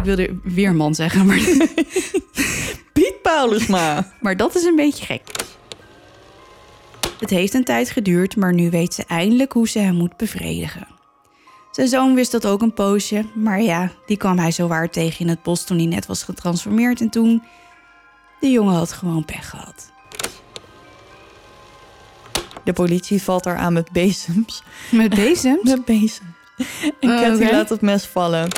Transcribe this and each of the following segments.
Ik wilde weerman zeggen, maar, Piet Paulusma. maar dat is een beetje gek. Het heeft een tijd geduurd, maar nu weet ze eindelijk hoe ze hem moet bevredigen. Zijn zoon wist dat ook een poosje, maar ja, die kwam hij zowaar tegen in het bos toen hij net was getransformeerd. En toen, de jongen had gewoon pech gehad. De politie valt haar aan met bezems. Met bezems? Met bezems. En Oh, Cathy oké. laat het mes vallen.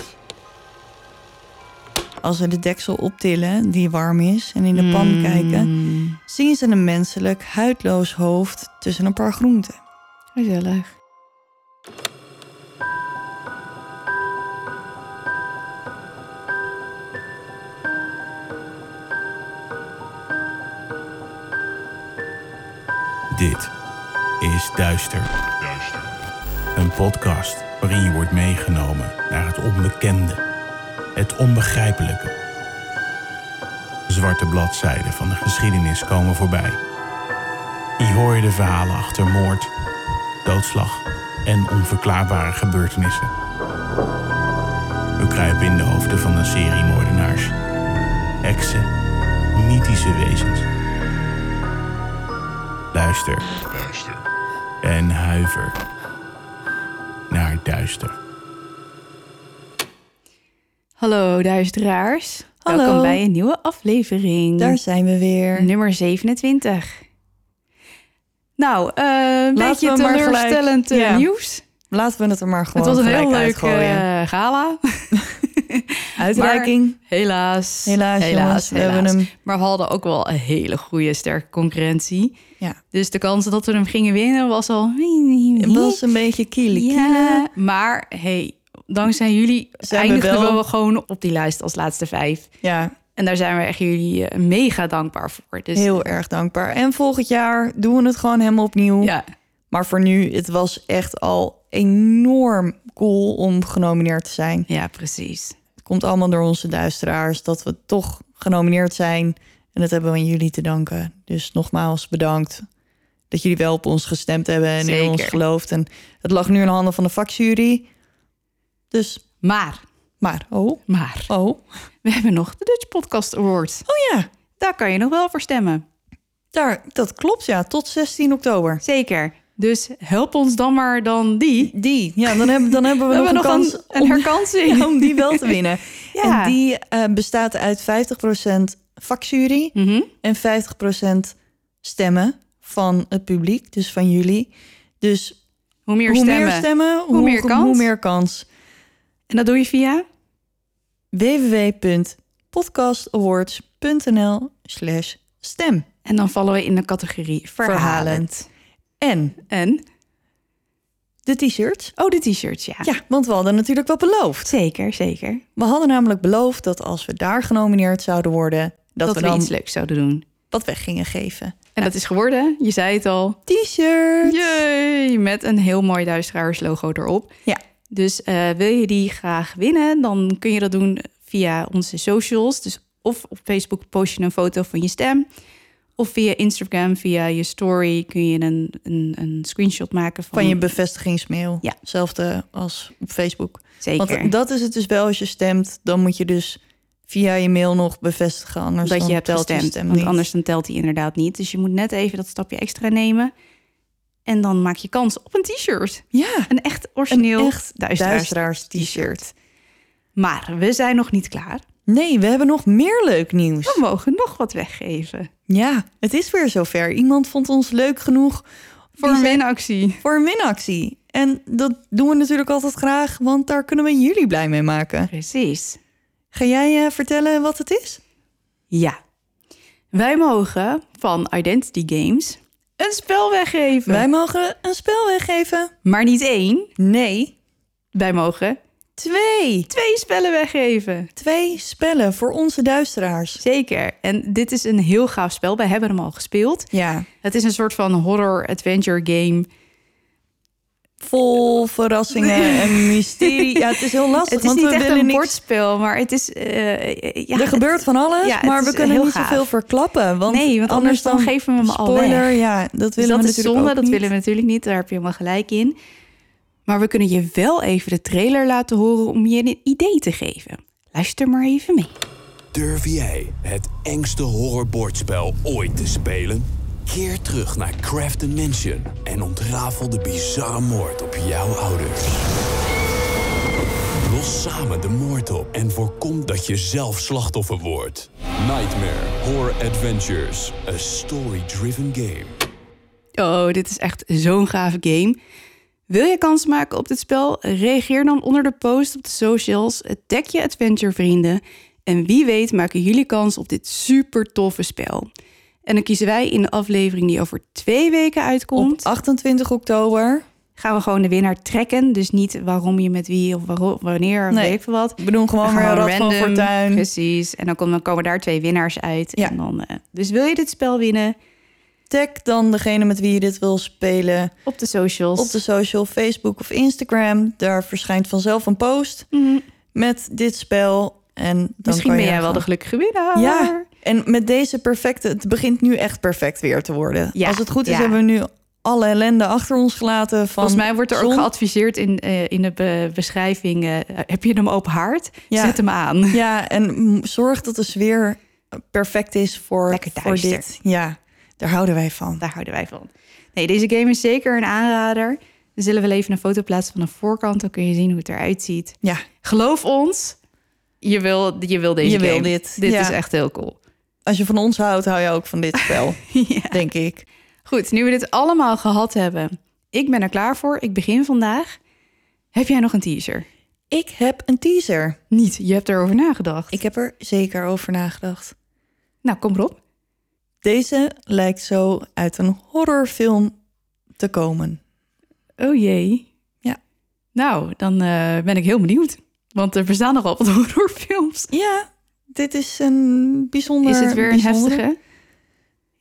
Als ze de deksel optillen, die warm is, en in de pan Hmm. kijken... zien ze een menselijk, huidloos hoofd tussen een paar groenten. Gezellig. Dit is Duister. Een podcast waarin je wordt meegenomen naar het onbekende, het onbegrijpelijke. Zwarte bladzijden van de geschiedenis komen voorbij. Hier hoor je de verhalen achter moord, doodslag en onverklaarbare gebeurtenissen. We kruipen in de hoofden van een serie moordenaars, heksen, mythische wezens. Luister. En huiver naar duister. Hallo duisteraars. Hallo. Welkom bij een nieuwe aflevering. Daar zijn we weer. Nummer 27. Nou, eh, een beetje maar gelijk- teleurstellend eh, Ja. nieuws. Laten we het er maar gewoon het was een heel leuk uitgooien. eh, gala. Uitreiking. Helaas. Helaas, jongens, we hebben hem. Maar we hadden ook wel een hele goede, sterke concurrentie. Ja. Dus de kans dat we hem gingen winnen was al... Het was een beetje kiele Ja, maar hey, dankzij jullie Zijn we wel- we gewoon op die lijst als laatste vijf. Ja, En daar zijn we echt jullie eh, mega dankbaar voor. Dus heel erg dankbaar. En volgend jaar doen we het gewoon helemaal opnieuw. ja, Maar voor nu, het was echt al enorm cool om genomineerd te zijn. ja, precies. Het komt allemaal door onze duisteraars dat we toch genomineerd zijn. En dat hebben we aan jullie te danken. Dus nogmaals bedankt dat jullie wel op ons gestemd hebben en in ons geloofd. En het lag nu in de handen van de vakjury. Dus, Maar, maar, oh, maar, oh, we hebben nog de Dutch Podcast Award. oh ja, Daar kan je nog wel voor stemmen. daar, dat klopt ja, tot 16 oktober. Zeker. Dus help ons dan maar dan die. Die, ja, dan hebben, dan hebben we, We nog een nog kans een, een om- herkansing. Ja, om die wel te winnen. Ja. En die eh, bestaat uit 50% vakjury Mhm. en 50% stemmen van het publiek, dus van jullie. Dus Hoe meer hoe stemmen. meer stemmen, hoe, hoe meer kans. Hoe meer kans. En dat doe je via? www.podcastawards.nl slash stem. En dan vallen we in de categorie verhalend. En En? de t-shirts. Oh, de t-shirts, ja. Ja, want we hadden natuurlijk wat beloofd. Zeker, zeker. We hadden namelijk beloofd dat als we daar genomineerd zouden worden, dat, Dat, we we, dan iets leuks zouden doen. wat weg gingen geven. En dat is geworden, je zei het al. T-shirt. Jee, met een heel mooi duisteraars logo erop. Ja. Dus eh, wil je die graag winnen, dan kun je dat doen via onze socials. Dus of op Facebook post je een foto van je stem. Of via Instagram, via je story, kun je een, een, een screenshot maken van, Van je bevestigingsmail. Ja. Hetzelfde als op Facebook. Zeker. Want dat is het dus wel als je stemt, dan moet je dus via je mail nog bevestigen. Anders dat je hebt telt gestemd. stem want anders dan telt hij inderdaad niet. Dus je moet net even dat stapje extra nemen. En dan maak je kans op een t-shirt. Ja, Een echt origineel een echt duisteraars t-shirt. Maar we zijn nog niet klaar. Nee, we hebben nog meer leuk nieuws. We mogen nog wat weggeven. Ja, het is weer zover. Iemand vond ons leuk genoeg Voor een winactie. voor een winactie. En dat doen we natuurlijk altijd graag, want daar kunnen we jullie blij mee maken. Precies. Ga jij eh, vertellen wat het is? Ja. Wij mogen van Identity Games een spel weggeven. Wij mogen een spel weggeven. Maar niet één. Nee, Wij mogen twee. twee spellen weggeven. Twee spellen voor onze duisteraars. Zeker. En dit is een heel gaaf spel. Wij hebben hem al gespeeld. Ja, Het is een soort van horror-adventure game. Vol verrassingen en mysterie. Ja, het is heel lastig, Het is want niet we echt willen een niks... bordspel, maar het is... eh, ja, er gebeurt van alles, ja, maar we kunnen heel niet gaaf. zoveel verklappen. Want Nee, want anders dan geven we hem al spoiler, weg. ja, dat willen Dus we dat is natuurlijk zonde, ook dat niet. willen we natuurlijk niet. Daar heb je helemaal gelijk in. Maar we kunnen je wel even de trailer laten horen om je een idee te geven. Luister maar even mee. Durf jij het engste horrorbordspel ooit te spelen? Keer terug naar Craft Mansion en ontrafel de bizarre moord op jouw ouders. Los samen de moord op en voorkom dat je zelf slachtoffer wordt. Nightmare Horror Adventures, a story-driven game. Oh, dit is echt zo'n gave game. Wil je kans maken op dit spel? Reageer dan onder de post op de socials. Tag je adventure vrienden. En wie weet maken jullie kans op dit super toffe spel. En dan kiezen wij in de aflevering die over twee weken Op uitkomt. 28 oktober. Gaan we gewoon de winnaar trekken. Dus niet waarom je met wie of waarom, wanneer of Nee. weet ik veel wat. We doen gewoon We weer rad van fortuin. Precies. En dan komen, dan komen daar twee winnaars uit. Ja. En dan, eh, dus wil je dit spel winnen? Tag dan degene met wie je dit wil spelen Op de socials. op de social, Facebook of Instagram. Daar verschijnt vanzelf een post Mhm. met met dit spel. En dan Misschien kan ben jij wel de gelukkige winnaar. Ja, en met deze perfecte... Het begint nu echt perfect weer te worden. Ja, Als het goed is, ja. hebben we nu alle ellende achter ons gelaten. Van Volgens mij wordt er ook geadviseerd in, eh, in de be- beschrijving... eh, heb je hem open haard? Ja. Zet hem aan. Ja, en zorg dat de sfeer perfect is voor, Lekker voor dit. Ja, daar houden wij van. Daar houden wij van. Nee, deze game is zeker een aanrader. We zullen wel even een foto plaatsen van de voorkant. Dan kun je zien hoe het eruit ziet. Ja, Geloof ons, je wil, je wil deze Je wil game. dit, Dit ja. is echt heel cool. Als je van ons houdt, hou je ook van dit spel, ja. denk ik. Goed, nu we dit allemaal gehad hebben. Ik ben er klaar voor. Ik begin vandaag. Heb jij nog een teaser? Ik heb een teaser. Niet, je hebt erover nagedacht. Ik heb er zeker over nagedacht. Nou, kom erop. Deze lijkt zo uit een horrorfilm te komen. Oh jee. Ja. Nou, dan eh, ben ik heel benieuwd. Want er bestaan nogal wat horrorfilms. Ja, dit is een bijzonder... Is het weer een bijzondere- heftige?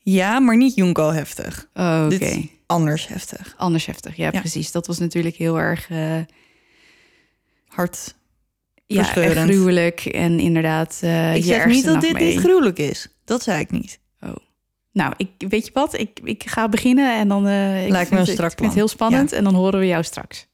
Ja, maar niet Junko heftig. Oh, Oké. Anders heftig. Anders heftig. Ja, Ja. precies. Dat was natuurlijk heel erg... eh, Hard. ja, gruwelijk. En inderdaad, eh ik zeg niet dat dit niet gruwelijk is. Dat zei ik niet. Nou, ik, weet je wat? Ik, ik ga beginnen en dan... ik Lijkt me het- Ik vind het heel spannend en dan horen we jou straks.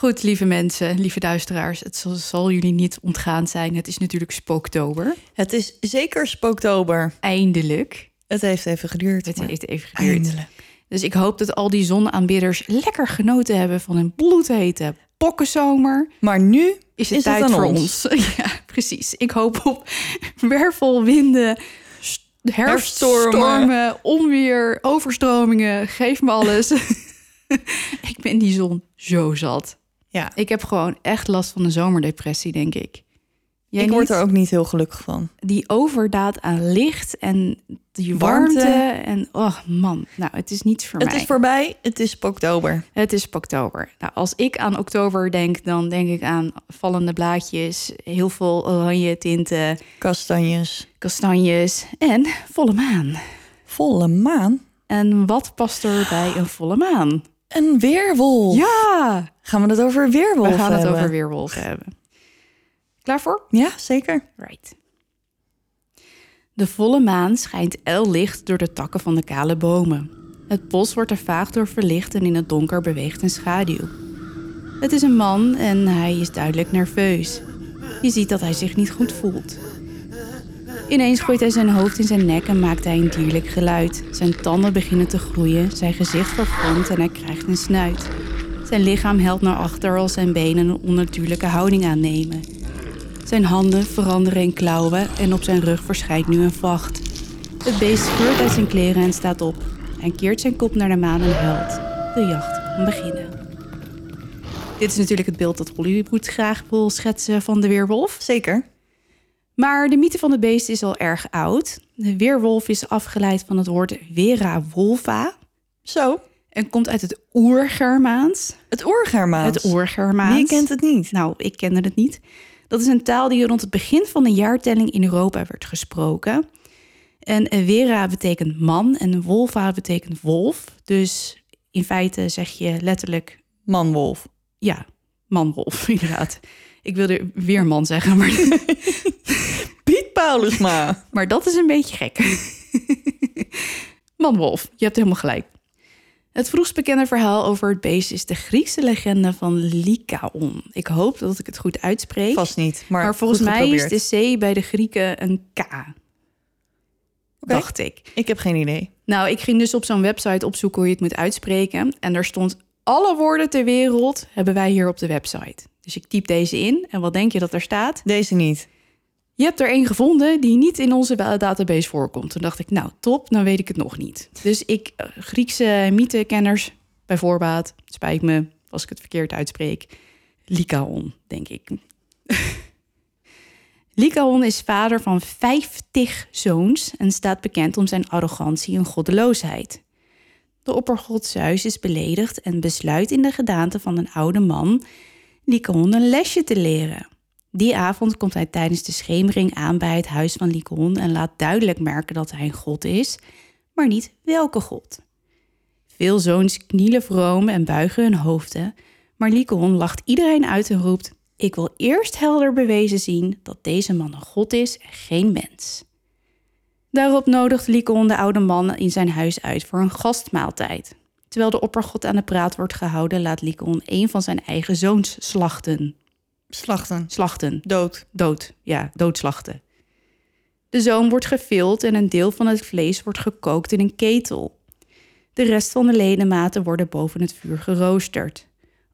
Goed, lieve mensen, lieve duisteraars. Het zal, zal jullie niet ontgaan zijn. Het is natuurlijk spooktober. Het is zeker spooktober. Eindelijk. Het heeft even geduurd. Het heeft even geduurd. eindelijk. Dus ik hoop dat al die zonaanbidders lekker genoten hebben van een bloedhete pokkenzomer. Maar nu Is het Is tijd voor ons? ons? Ja, precies. Ik hoop op wervelwinden, st- herfststormen, Herfststormen. onweer, overstromingen. Geef me alles. ik ben die zon zo zat. Ja, Ik heb gewoon echt last van een zomerdepressie, denk ik. Jij ik word er ook niet heel gelukkig van. Die overdaad aan licht en die warmte. Warmte. En oh man, nou, het is niets voor Het mij. is voorbij, het is spooktober. Het is oktober. Nou, als ik aan oktober denk, dan denk ik aan vallende blaadjes, heel veel oranje tinten, Kastanjes. kastanjes en volle maan. Volle maan. En wat past er bij een volle maan? Een weerwolf. Ja, Gaan we het over weerwolven we gaan het hebben? over weerwolven hebben. Klaar voor? Ja, zeker. Right. De volle maan schijnt el licht door de takken van de kale bomen. Het bos wordt er vaag door verlicht en in het donker beweegt een schaduw. Het is een man en hij is duidelijk nerveus. Je ziet dat hij zich niet goed voelt. Ineens gooit hij zijn hoofd in zijn nek en maakt hij een dierlijk geluid. Zijn tanden beginnen te groeien, zijn gezicht vervormt en hij krijgt een snuit. Zijn lichaam helt naar achter als zijn benen een onnatuurlijke houding aannemen. Zijn handen veranderen in klauwen en op zijn rug verschijnt nu een vacht. Het beest scheurt uit zijn kleren en staat op. Hij keert zijn kop naar de maan en huilt. De jacht kan beginnen. Dit is natuurlijk het beeld dat Hollywood graag wil schetsen van de weerwolf. Zeker. Maar de mythe van het beest is al erg oud. De weerwolf is afgeleid van het woord vera wolva Zo, en komt uit het oer-Germaans. het oergermaans. Het oer-Germaans. Wie kent het niet? Nou, ik kende het niet. Dat is een taal die rond het begin van de jaartelling in Europa werd gesproken. En Vera betekent man en Wolva betekent wolf. Dus in feite zeg je letterlijk, Manwolf. ja, man-wolf, inderdaad. Ik wilde weer man zeggen, maar, Piet Paulusma. maar dat is een beetje gek. Man-wolf, je hebt helemaal gelijk. Het vroegst bekende verhaal over het beest is de Griekse legende van Lycaon. Ik hoop dat ik het goed uitspreek. Vast niet. Maar, maar volgens mij is de C bij de Grieken een K. Dacht ik. Ik heb geen idee. Nou, ik ging dus op zo'n website opzoeken hoe je het moet uitspreken. En daar stond alle woorden ter wereld hebben wij hier op de website. Dus ik typ deze in. En wat denk je dat er staat? Deze niet. Je hebt er één gevonden die niet in onze database voorkomt. Toen dacht ik, nou top, dan weet ik het nog niet. Dus ik, eh, Griekse mythekenners bij voorbaat, spijt me als ik het verkeerd uitspreek. Lycaon, denk ik. Lycaon is vader van 50 zoons en staat bekend om zijn arrogantie en goddeloosheid. De oppergod Zeus is beledigd en besluit in de gedaante van een oude man Lycaon een lesje te leren. Die avond komt hij tijdens de schemering aan bij het huis van Lycaon en laat duidelijk merken dat hij een god is, maar niet welke god. Veel zoons knielen vroom en buigen hun hoofden, maar Lycaon lacht iedereen uit en roept: Ik wil eerst helder bewezen zien dat deze man een god is en geen mens. Daarop nodigt Lycaon de oude man in zijn huis uit voor een gastmaaltijd. Terwijl de oppergod aan de praat wordt gehouden, laat Lycaon een van zijn eigen zoons slachten. Slachten. Slachten. Dood. Dood, ja, doodslachten. De zoon wordt gevild en een deel van het vlees wordt gekookt in een ketel. De rest van de ledematen worden boven het vuur geroosterd.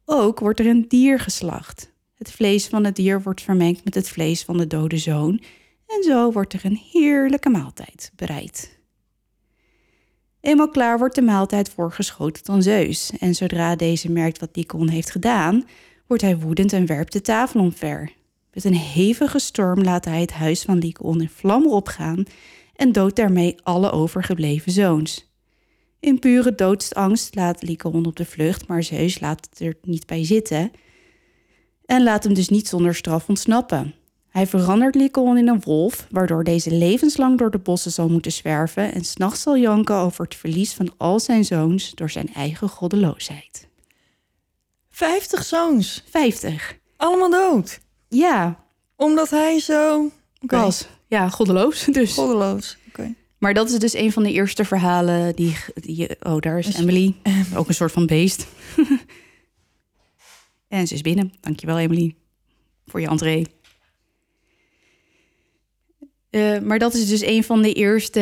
Ook wordt er een dier geslacht. Het vlees van het dier wordt vermengd met het vlees van de dode zoon en zo wordt er een heerlijke maaltijd bereid. Eenmaal klaar wordt de maaltijd voorgeschoten aan Zeus en zodra deze merkt wat Lycaon heeft gedaan, wordt hij woedend en werpt de tafel omver. Met een hevige storm laat hij het huis van Lycaon in vlammen opgaan en doodt daarmee alle overgebleven zoons. In pure doodsangst laat Lycaon op de vlucht, maar Zeus laat het er niet bij zitten en laat hem dus niet zonder straf ontsnappen. Hij verandert Lycaon in een wolf, waardoor deze levenslang door de bossen zal moeten zwerven en s'nachts zal janken over het verlies van al zijn zoons door zijn eigen goddeloosheid. 50 zoons. 50. Allemaal dood. Ja, Omdat hij zo... Oké. was. Ja, goddeloos dus. Goddeloos. Oké. Maar dat is dus een van de eerste verhalen die... die oh, daar is Emily. Ook een soort van beest. en ze is binnen. Dankjewel, Emily. Voor je entree. Eh, maar dat is dus een van de eerste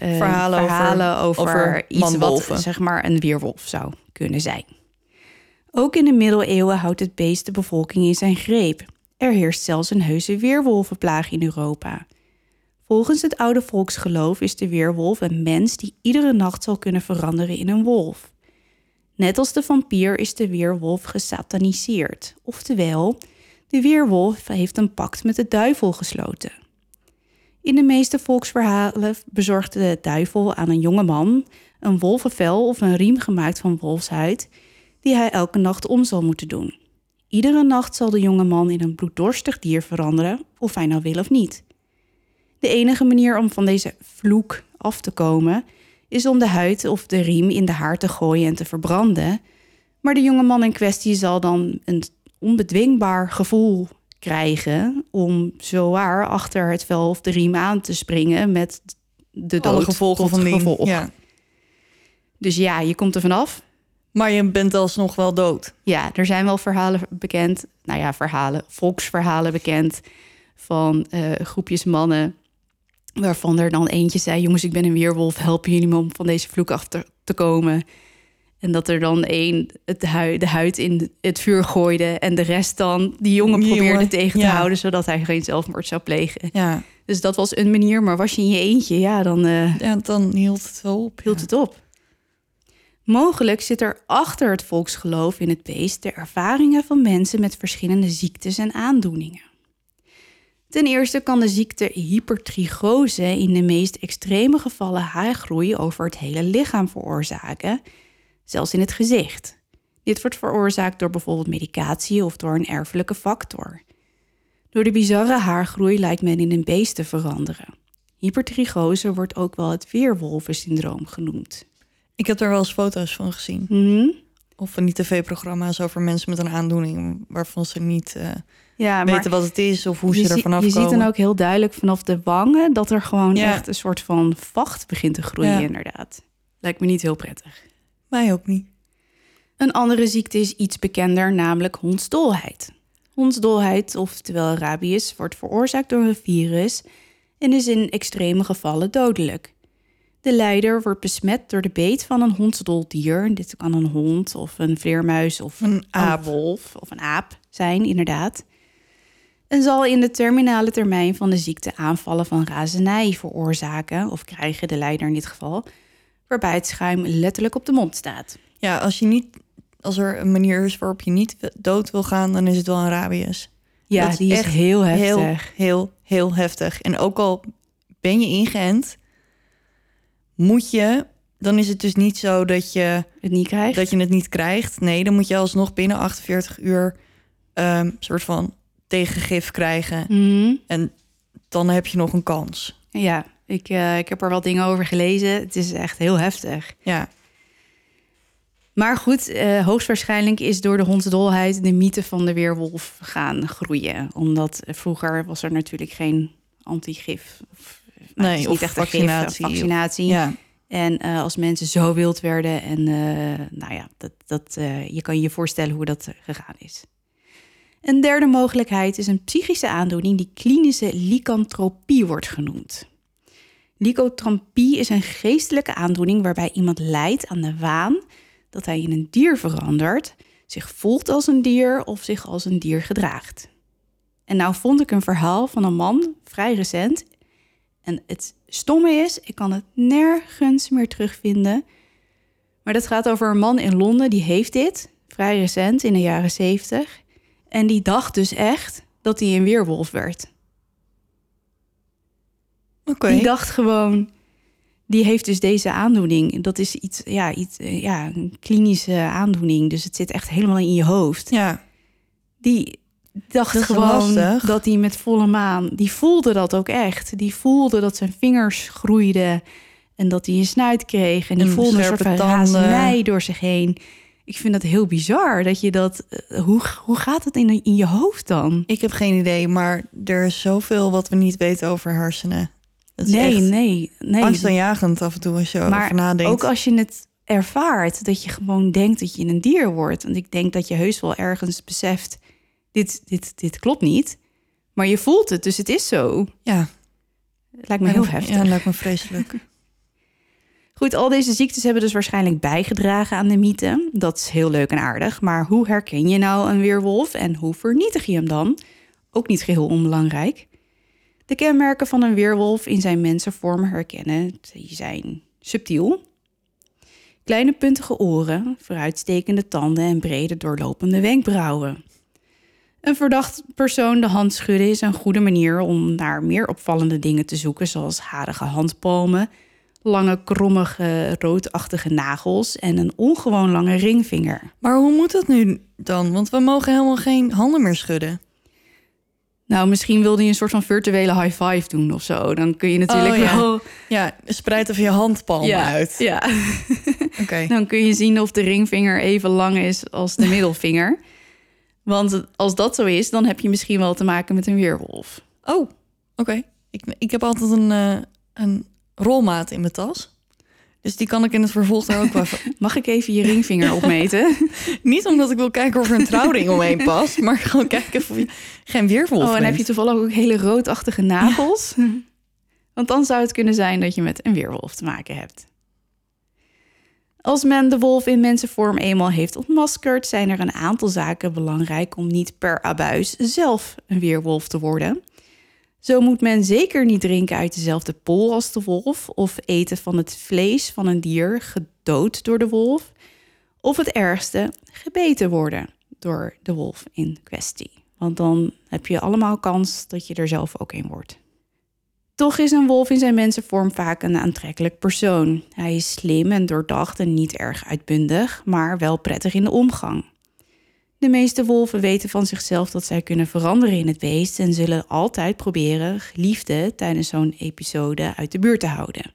eh, Verhalen over- verhalen over, over iets wat zeg maar een weerwolf zou kunnen zijn. Ook in de middeleeuwen houdt het beest de bevolking in zijn greep. Er heerst zelfs een heuse weerwolvenplaag in Europa. Volgens het oude volksgeloof is de weerwolf een mens die iedere nacht zal kunnen veranderen in een wolf. Net als de vampier is de weerwolf gesataniseerd. Oftewel, de weerwolf heeft een pact met de duivel gesloten. In de meeste volksverhalen bezorgt de duivel aan een jonge man een wolvenvel of een riem gemaakt van wolfshuid, die hij elke nacht om zal moeten doen. Iedere nacht zal de jonge man in een bloeddorstig dier veranderen, of hij nou wil of niet. De enige manier om van deze vloek af te komen is om de huid of de riem in de haar te gooien en te verbranden. Maar de jonge man in kwestie zal dan een onbedwingbaar gevoel krijgen om zowaar achter het vel of de riem aan te springen met de dood Alle gevolgen van die. gevolg. Ja. Dus ja, je komt er vanaf. Maar je bent alsnog wel dood. Ja, er zijn wel verhalen bekend, nou ja, verhalen, volksverhalen bekend van eh, groepjes mannen, waarvan er dan eentje zei: Jongens, ik ben een weerwolf, helpen jullie me om van deze vloek af te, te komen? En dat er dan één het hui, de huid in het vuur gooide en de rest dan die jongen Die probeerde jongen, tegen te ja. houden, zodat hij geen zelfmoord zou plegen. Ja. Dus dat was een manier, maar was je in je eentje, ja, dan eh, ja, dan hield het wel op. hield ja. het op. Mogelijk zit er achter het volksgeloof in het beest de ervaringen van mensen met verschillende ziektes en aandoeningen. Ten eerste kan de ziekte hypertrigose in de meest extreme gevallen haargroei over het hele lichaam veroorzaken, zelfs in het gezicht. Dit wordt veroorzaakt door bijvoorbeeld medicatie of door een erfelijke factor. Door de bizarre haargroei lijkt men in een beest te veranderen. Hypertrigose wordt ook wel het weerwolvensyndroom genoemd. Ik heb daar wel eens foto's van gezien. Mhm. Of van die tv-programma's over mensen met een aandoening... waarvan ze niet eh, Ja, maar weten wat het is of hoe je, ze er vanaf je komen. ziet dan ook heel duidelijk vanaf de wangen dat er gewoon Ja. echt een soort van vacht begint te groeien, Ja. inderdaad. Lijkt me niet heel prettig. Mij ook niet. Een andere ziekte is iets bekender, namelijk hondsdolheid. Hondsdolheid, oftewel rabies, wordt veroorzaakt door een virus en is in extreme gevallen dodelijk. De leider wordt besmet door de beet van een hondsdoldier. Dit kan een hond of een vleermuis of Een aap. wolf of een aap zijn, inderdaad. En zal in de terminale termijn van de ziekte aanvallen van razernij veroorzaken, of krijgen de leider in dit geval, waarbij het schuim letterlijk op de mond staat. Ja, als, je niet, als er een manier is waarop je niet dood wil gaan, dan is het wel een rabies. Ja, is die is echt heel Heel, heftig. heel, heel heftig. En ook al ben je ingeënt, moet je... Dan is het dus niet zo dat je, Het niet krijgt. dat je het niet krijgt. Nee, dan moet je alsnog binnen 48 uur... ehm soort van tegengif krijgen. Mhm. En dan heb je nog een kans. Ja, ik, eh, ik heb er wel dingen over gelezen. Het is echt heel heftig. Ja, Maar goed, eh, hoogstwaarschijnlijk is door de hondsdolheid de mythe van de weerwolf gaan groeien. Omdat eh, vroeger was er natuurlijk geen antigif. Het Nee, is niet echt een gif, vaccinatie. vaccinatie. ja. En eh, als mensen zo wild werden en eh, nou ja, dat, dat, eh, je kan je voorstellen hoe dat eh, gegaan is. Een derde mogelijkheid is een psychische aandoening die klinische lycanthropie wordt genoemd. Lycanthropie is een geestelijke aandoening waarbij iemand lijdt aan de waan dat hij in een dier verandert, zich voelt als een dier of zich als een dier gedraagt. En nou vond ik een verhaal van een man, vrij recent. En het stomme is, ik kan het nergens meer terugvinden. Maar dat gaat over een man in Londen, die heeft dit, vrij recent, in de jaren zeventig. En die dacht dus echt dat hij een weerwolf werd. Oké. Die dacht gewoon, die heeft dus deze aandoening. Dat is iets, ja, iets, ja, een klinische aandoening. Dus het zit echt helemaal in je hoofd. Ja, Die dacht Dat gewoon lastig. dat hij met volle maan, die voelde dat ook echt. Die voelde dat zijn vingers groeiden en dat hij een snuit kreeg. En die En voelde een soort van razernij door zich heen. Ik vind dat heel bizar dat je dat. eh, Hoe, hoe gaat het in, in je hoofd dan? ik heb geen idee, maar er is zoveel wat we niet weten over hersenen. Dat is Nee, echt nee, nee. angstaanjagend af en toe als je over Maar nadenkt. ook als je het ervaart, dat je gewoon denkt dat je een dier wordt. Want ik denk dat je heus wel ergens beseft, dit, dit, dit klopt niet. Maar je voelt het, dus het is zo. ja, Het lijkt me heel heftig. Ja, lijkt me vreselijk. Goed, al deze ziektes hebben dus waarschijnlijk bijgedragen aan de mythe. Dat is heel leuk en aardig. Maar hoe herken je nou een weerwolf en hoe vernietig je hem dan? Ook niet geheel onbelangrijk. De kenmerken van een weerwolf in zijn mensenvorm herkennen die zijn subtiel. Kleine puntige oren, vooruitstekende tanden en brede doorlopende wenkbrauwen. Een verdacht persoon de hand schudden is een goede manier om naar meer opvallende dingen te zoeken, zoals harige handpalmen, lange, krommige, roodachtige nagels en een ongewoon lange ringvinger. Maar hoe moet dat nu dan? Want we mogen helemaal geen handen meer schudden. Nou, misschien wilde je een soort van virtuele high five doen of zo. Dan kun je natuurlijk Oh, ja. wel. Ja, spreid even je handpalm uit. Ja, Oké. dan kun je zien of de ringvinger even lang is als de middelvinger. Want als dat zo is, dan heb je misschien wel te maken met een weerwolf. Oh, oké. Ik, ik heb altijd een, eh, een rolmaat in mijn tas. Dus die kan ik in het vervolg daar ook wel. Mag ik even je ringvinger opmeten? Niet omdat ik wil kijken of er een trouwring omheen past... maar gewoon kijken of je geen weerwolf Oh, en bent. heb je toevallig ook hele roodachtige nagels? Want dan zou het kunnen zijn dat je met een weerwolf te maken hebt. Als men de wolf in mensenvorm eenmaal heeft ontmaskerd, zijn er een aantal zaken belangrijk om niet per abuis zelf een weerwolf te worden. Zo moet men zeker niet drinken uit dezelfde pool als de wolf, of eten van het vlees van een dier gedood door de wolf, of het ergste, gebeten worden door de wolf in kwestie. Want dan heb je allemaal kans dat je er zelf ook een wordt. Toch is een wolf in zijn mensenvorm vaak een aantrekkelijk persoon. Hij is slim en doordacht en niet erg uitbundig, maar wel prettig in de omgang. De meeste wolven weten van zichzelf dat zij kunnen veranderen in het beest en zullen altijd proberen geliefden tijdens zo'n episode uit de buurt te houden.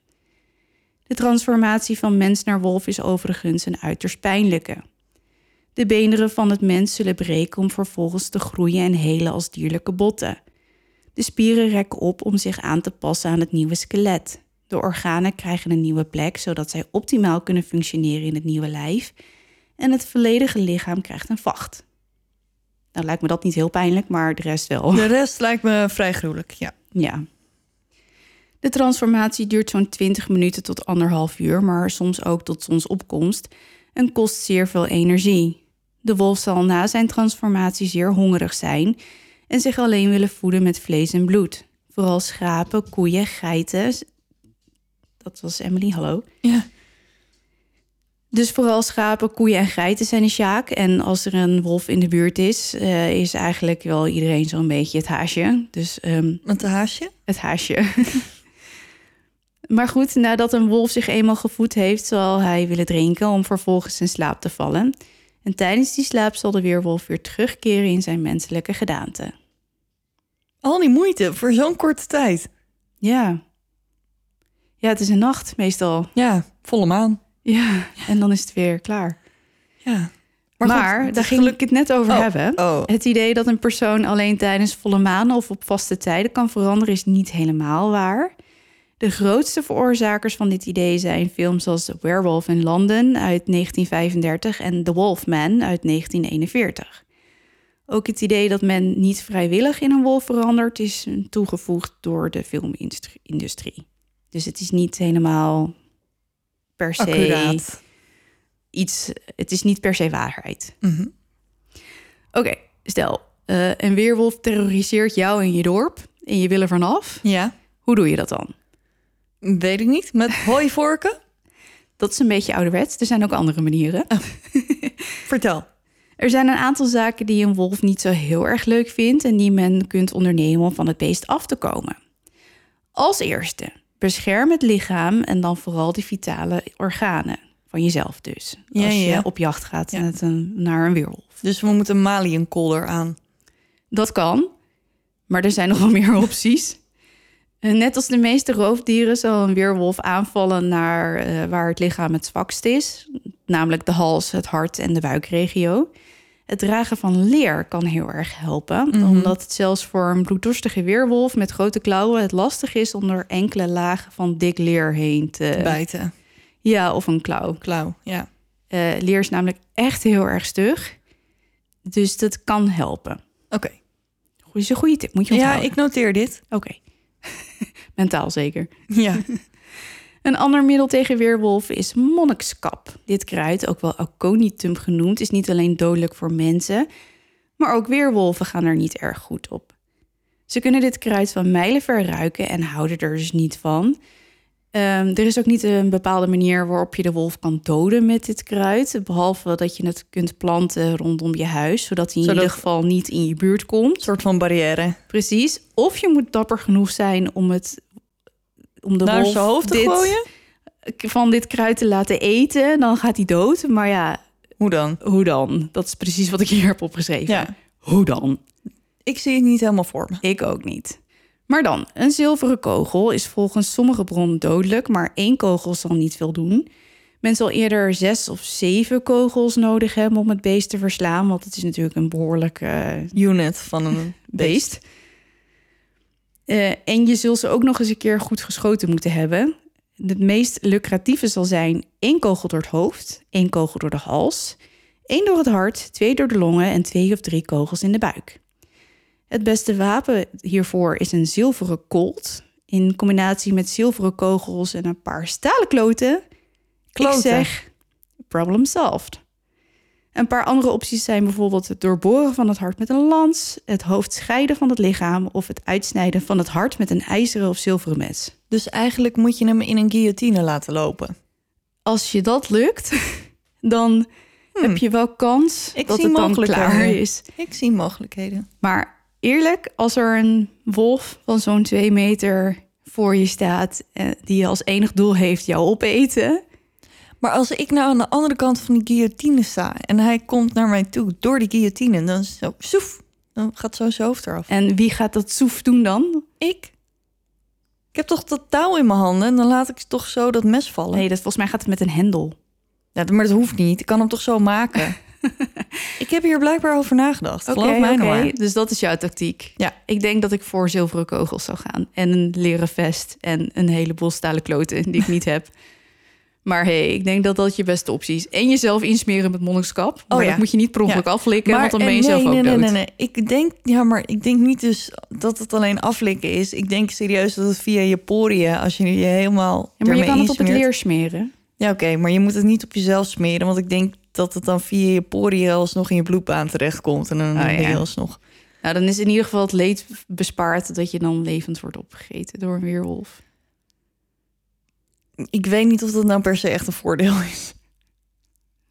De transformatie van mens naar wolf is overigens een uiterst pijnlijke. De beenderen van het mens zullen breken om vervolgens te groeien en helen als dierlijke botten. De spieren rekken op om zich aan te passen aan het nieuwe skelet. De organen krijgen een nieuwe plek, zodat zij optimaal kunnen functioneren in het nieuwe lijf. En het volledige lichaam krijgt een vacht. Nou lijkt me dat niet heel pijnlijk, maar de rest wel. De rest lijkt me vrij gruwelijk, ja. Ja. De transformatie duurt zo'n 20 minuten tot anderhalf uur, maar soms ook tot zonsopkomst en kost zeer veel energie. De wolf zal na zijn transformatie zeer hongerig zijn en zich alleen willen voeden met vlees en bloed. Vooral schapen, koeien, geiten. Dat was Emily, hallo. Ja. Dus vooral schapen, koeien en geiten zijn een sjaak. En als er een wolf in de buurt is, eh, is eigenlijk wel iedereen zo'n beetje het haasje. Dus ehm, Met een haasje? het haasje. maar goed, nadat een wolf zich eenmaal gevoed heeft, zal hij willen drinken om vervolgens in slaap te vallen. En tijdens die slaap zal de weerwolf weer terugkeren in zijn menselijke gedaante. Al die moeite voor zo'n korte tijd. Ja. Ja, het is een nacht meestal. Ja, volle maan. Ja, en dan is het weer klaar. Ja. Maar, goed, daar ging ik het net over Oh, hebben. oh. Het idee dat een persoon alleen tijdens volle maan of op vaste tijden kan veranderen is niet helemaal waar. De grootste veroorzakers van dit idee zijn films als The Werewolf in London uit 1935 en The Wolfman uit 1941. Ook het idee dat men niet vrijwillig in een wolf verandert is toegevoegd door de filmindustrie. Dus het is niet helemaal per se Accuraat. iets. Het is niet per se waarheid. Mhm. Oké, stel, eh, een weerwolf terroriseert jou en je dorp en je wil er vanaf. Ja, Hoe doe je dat dan? weet ik niet. Met hooivorken? Dat is een beetje ouderwets. Er zijn ook andere manieren. Vertel. Er zijn een aantal zaken die een wolf niet zo heel erg leuk vindt en die men kunt ondernemen om van het beest af te komen. Als eerste, bescherm het lichaam en dan vooral de vitale organen van jezelf dus. Ja, als je op jacht gaat Ja. met een, naar een weerwolf. Dus we moeten een maliënkolder aan. Dat kan, maar er zijn nog wel meer opties. Eh, Net als de meeste roofdieren zal een weerwolf aanvallen naar eh, waar het lichaam het zwakst is, namelijk de hals, het hart en de buikregio. Het dragen van leer kan heel erg helpen, Mhm. omdat het zelfs voor een bloeddorstige weerwolf met grote klauwen het lastig is om door enkele lagen van dik leer heen te Bijten. Ja, of een klauw. Klauw, ja. Eh, leer is namelijk echt heel erg stug, dus dat kan helpen. Oké. Is een goede tip, moet je Ja, ik noteer dit. Oké. Mentaal zeker. Ja. Een ander middel tegen weerwolven is monnikskap. Dit kruid, ook wel aconitum genoemd, is niet alleen dodelijk voor mensen, maar ook weerwolven gaan er niet erg goed op. Ze kunnen dit kruid van mijlenver ruiken en houden er dus niet van. Ehm, er is ook niet een bepaalde manier waarop je de wolf kan doden met dit kruid. Behalve dat je het kunt planten rondom je huis, zodat hij in Zodat- ieder geval niet in je buurt komt. Een soort van barrière. Precies. Of je moet dapper genoeg zijn om het om de Naar wolf zijn hoofd te dit, gooien? van dit kruid te laten eten. Dan gaat hij dood. Maar ja, Hoe dan? hoe dan? Dat is precies wat ik hier heb opgeschreven. Ja. Hoe dan? Ik zie het niet helemaal voor me. Ik ook niet. Maar dan, een zilveren kogel is volgens sommige bronnen dodelijk, maar één kogel zal niet veel doen. Men zal eerder zes of zeven kogels nodig hebben om het beest te verslaan, want het is natuurlijk een behoorlijk eh, Unit van een beest. Eh, en je zult ze ook nog eens een keer goed geschoten moeten hebben. Het meest lucratieve zal zijn één kogel door het hoofd, één kogel door de hals, één door het hart, twee door de longen en twee of drie kogels in de buik. Het beste wapen hiervoor is een zilveren kolt. In combinatie met zilveren kogels en een paar stalen kloten. Kloten. Ik zeg, problem solved. Een paar andere opties zijn bijvoorbeeld het doorboren van het hart met een lans, het hoofd scheiden van het lichaam of het uitsnijden van het hart met een ijzeren of zilveren mes. Dus eigenlijk moet je hem in een guillotine laten lopen. Als je dat lukt, dan heb je wel kans Hmm. Ik dat zie het dan klaar is. Ik zie mogelijkheden. Maar eerlijk, als er een wolf van zo'n twee meter voor je staat, eh, die als enig doel heeft jou opeten, Maar als ik nou aan de andere kant van die guillotine sta en hij komt naar mij toe door die guillotine, dan is zo soef, dan gaat zo zijn hoofd eraf. en wie gaat dat soef doen dan? Ik? Ik heb toch dat touw in mijn handen en dan laat ik toch zo dat mes vallen. Nee, dat, volgens mij gaat het met een hendel. Ja, maar dat hoeft niet. Ik kan hem toch zo maken. Ik heb hier blijkbaar over nagedacht. Oké, Geloof mij nou maar. Dus dat is jouw tactiek. Ja. Ik denk dat ik voor zilveren kogels zou gaan. En een leren vest. En een heleboel stalen kloten die ik niet heb. Maar hey, ik denk dat dat je beste optie is. En jezelf insmeren met monnikskap. Maar ja. dat moet je niet per ongeluk Ja. aflikken, want dan ben en je zelf ook nee, dood. nee, nee, nee. Ik denk, ja, maar ik denk niet dus dat het alleen aflikken is. Ik denk serieus dat het via je poriën, als je je helemaal. Ja, maar je kan het op het leer smeren. Ja, oké, maar je moet het niet op jezelf smeren, want ik denk dat het dan via je poriën alsnog in je bloedbaan terechtkomt en dan Ah, ben je ja. alsnog. Nou, dan is in ieder geval het leed bespaard dat je dan levend wordt opgegeten door een weerwolf. Ik weet niet of dat nou per se echt een voordeel is.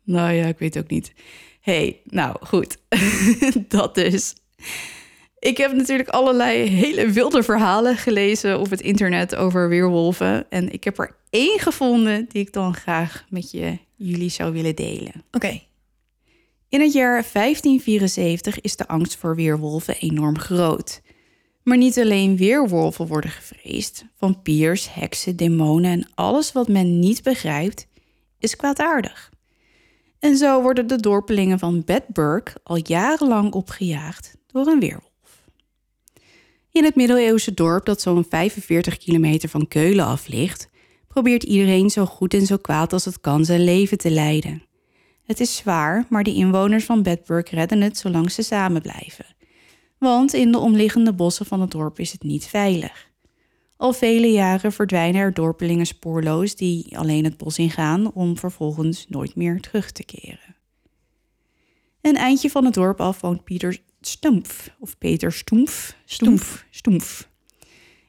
Nou ja, ik weet ook niet. hey, nou goed. dat dus. Ik heb natuurlijk allerlei hele wilde verhalen gelezen op het internet over weerwolven. En ik heb er één gevonden die ik dan graag met je, jullie zou willen delen. Oké. In het jaar 1574 is de angst voor weerwolven enorm groot. Maar niet alleen weerwolven worden gevreesd. Vampiers, heksen, demonen en alles wat men niet begrijpt, is kwaadaardig. En zo worden de dorpelingen van Bedburg al jarenlang opgejaagd door een weerwolf. In het middeleeuwse dorp dat zo'n 45 kilometer van Keulen af ligt, probeert iedereen zo goed en zo kwaad als het kan zijn leven te leiden. Het is zwaar, maar de inwoners van Bedburg redden het zolang ze samen blijven. Want in de omliggende bossen van het dorp is het niet veilig. Al vele jaren verdwijnen er dorpelingen spoorloos die alleen het bos ingaan om vervolgens nooit meer terug te keren. Een eindje van het dorp af woont Pieter Stumpf, of Peter Stoemf, Stoemf, Stoemf.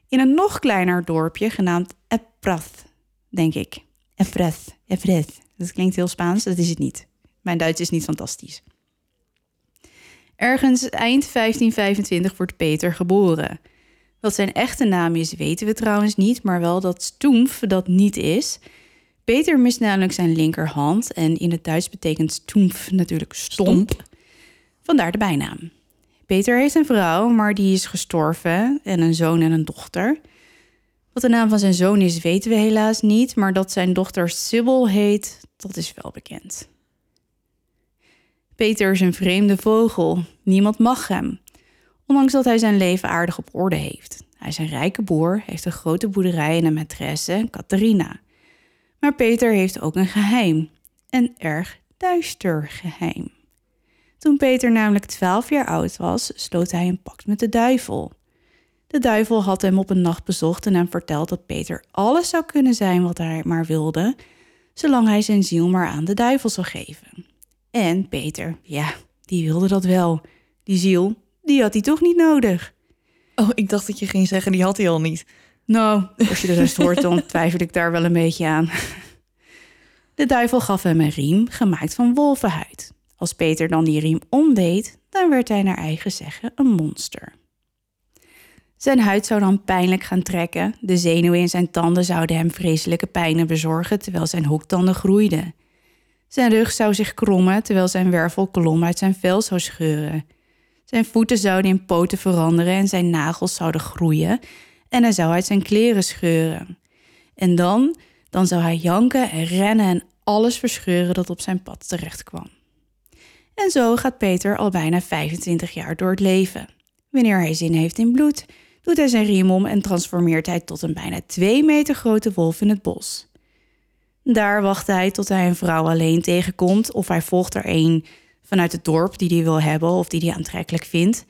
In een nog kleiner dorpje genaamd Eprath, denk ik. Eprath, Eprath. Dat klinkt heel Spaans, dat is het niet. Mijn Duits is niet fantastisch. Ergens eind 1525 wordt Peter geboren. Wat zijn echte naam is, weten we trouwens niet, maar wel dat Stoemf dat niet is. Peter mist namelijk zijn linkerhand en in het Duits betekent Stoemf natuurlijk stomp. Vandaar de bijnaam. Peter heeft een vrouw, maar die is gestorven en een zoon en een dochter. Wat de naam van zijn zoon is, weten we helaas niet, maar dat zijn dochter Sybil heet, dat is wel bekend. Peter is een vreemde vogel. Niemand mag hem. Ondanks dat hij zijn leven aardig op orde heeft. Hij is een rijke boer, heeft een grote boerderij en een maîtresse, Catharina. Maar Peter heeft ook een geheim. Een erg duister geheim. Toen Peter namelijk 12 jaar oud was, sloot hij een pact met de duivel. De duivel had hem op een nacht bezocht en hem verteld dat Peter alles zou kunnen zijn wat hij maar wilde, zolang hij zijn ziel maar aan de duivel zou geven. En Peter, ja, die wilde dat wel. Die ziel, die had hij toch niet nodig. Oh, ik dacht dat je ging zeggen, die had hij al niet. Nou, als je de rest hoort, dan twijfel ik daar wel een beetje aan. De duivel gaf hem een riem gemaakt van wolvenhuid. Als Peter dan die riem omdeed, dan werd hij naar eigen zeggen een monster. Zijn huid zou dan pijnlijk gaan trekken. De zenuwen in zijn tanden zouden hem vreselijke pijnen bezorgen terwijl zijn hoektanden groeiden. Zijn rug zou zich krommen terwijl zijn wervelkolom uit zijn vel zou scheuren. Zijn voeten zouden in poten veranderen en zijn nagels zouden groeien en hij zou uit zijn kleren scheuren. En dan, dan zou hij janken en rennen en alles verscheuren dat op zijn pad terecht kwam. En zo gaat Peter al bijna 25 jaar door het leven. Wanneer hij zin heeft in bloed, doet hij zijn riem om en transformeert hij tot een bijna 2 meter grote wolf in het bos. Daar wacht hij tot hij een vrouw alleen tegenkomt of hij volgt er een vanuit het dorp die hij wil hebben of die hij aantrekkelijk vindt.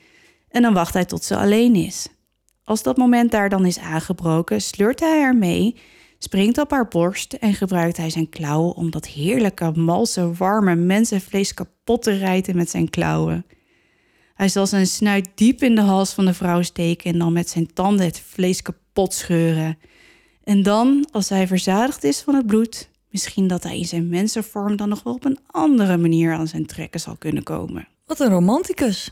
En dan wacht hij tot ze alleen is. Als dat moment daar dan is aangebroken, sleurt hij haar mee, springt op haar borst en gebruikt hij zijn klauwen om dat heerlijke, malse, warme mensenvlees kapot te rijten met zijn klauwen. Hij zal zijn snuit diep in de hals van de vrouw steken en dan met zijn tanden het vlees kapot scheuren. En dan, als hij verzadigd is van het bloed, misschien dat hij in zijn mensenvorm dan nog wel op een andere manier aan zijn trekken zal kunnen komen. Wat een romanticus.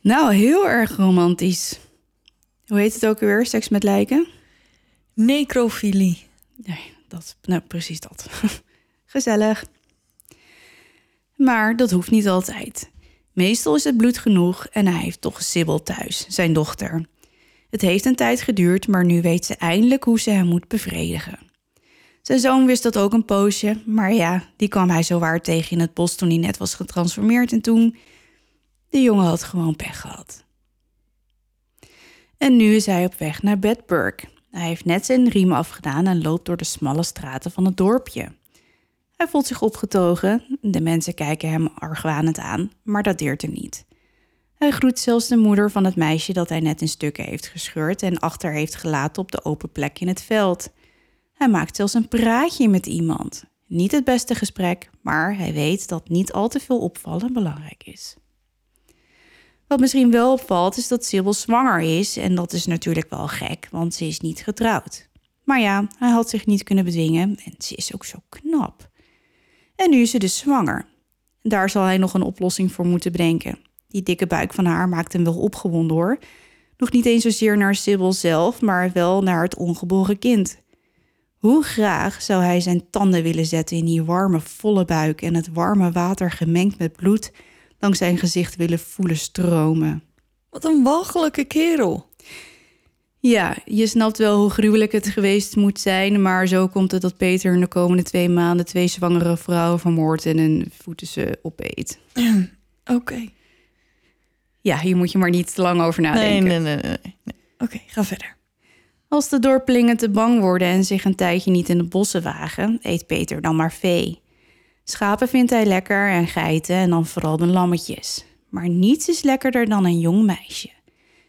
Nou, heel erg romantisch. Hoe heet het ook weer? Seks met lijken? Necrofilie. Nee, dat, nou, precies dat. Gezellig. Maar dat hoeft niet altijd. Meestal is het bloed genoeg en hij heeft toch Sibyl thuis, zijn dochter. Het heeft een tijd geduurd, maar nu weet ze eindelijk hoe ze hem moet bevredigen. Zijn zoon wist dat ook een poosje, maar ja, die kwam hij zowaar tegen in het bos toen hij net was getransformeerd en toen. De jongen had gewoon pech gehad. En nu is hij op weg naar Bedburg. Hij heeft net zijn riem afgedaan en loopt door de smalle straten van het dorpje. Hij voelt zich opgetogen, de mensen kijken hem argwanend aan, maar dat deert hem niet. Hij groet zelfs de moeder van het meisje dat hij net in stukken heeft gescheurd en achter heeft gelaten op de open plek in het veld. Hij maakt zelfs een praatje met iemand. Niet het beste gesprek, maar hij weet dat niet al te veel opvallen belangrijk is. Wat misschien wel opvalt is dat Sibyl zwanger is en dat is natuurlijk wel gek, want ze is niet getrouwd. Maar ja, hij had zich niet kunnen bedwingen en ze is ook zo knap. En nu is ze dus zwanger. Daar zal hij nog een oplossing voor moeten bedenken. Die dikke buik van haar maakt hem wel opgewonden hoor. Nog niet eens zozeer naar Sibyl zelf, maar wel naar het ongeboren kind. Hoe graag zou hij zijn tanden willen zetten in die warme, volle buik en het warme water gemengd met bloed langs zijn gezicht willen voelen stromen. Wat een walgelijke kerel. Ja, je snapt wel hoe gruwelijk het geweest moet zijn, maar zo komt het dat Peter in de komende twee maanden twee zwangere vrouwen vermoordt en hun voeten ze opeet. Oké. Ja, hier moet je maar niet te lang over nadenken. Nee, nee, nee. nee, nee. Oké, ga verder. Als de dorpelingen te bang worden en zich een tijdje niet in de bossen wagen, eet Peter dan maar vee. Schapen vindt hij lekker en geiten en dan vooral de lammetjes. Maar niets is lekkerder dan een jong meisje.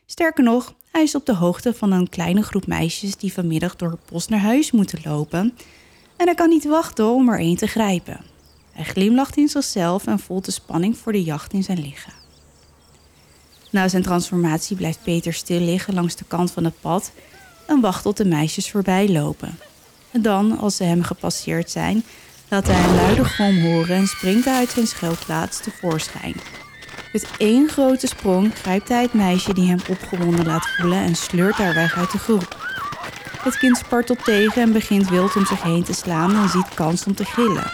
Sterker nog, hij is op de hoogte van een kleine groep meisjes die vanmiddag door het bos naar huis moeten lopen. En hij kan niet wachten om er één te grijpen. Hij glimlacht in zichzelf en voelt de spanning voor de jacht in zijn lichaam. Na zijn transformatie blijft Peter stil liggen langs de kant van het pad en wacht tot de meisjes voorbij lopen. En dan, als ze hem gepasseerd zijn, laat hij een luide grom horen en springt hij uit zijn schuilplaats tevoorschijn. Met één grote sprong grijpt hij het meisje die hem opgewonden laat voelen en sleurt haar weg uit de groep. Het kind spartelt tegen en begint wild om zich heen te slaan en ziet kans om te gillen.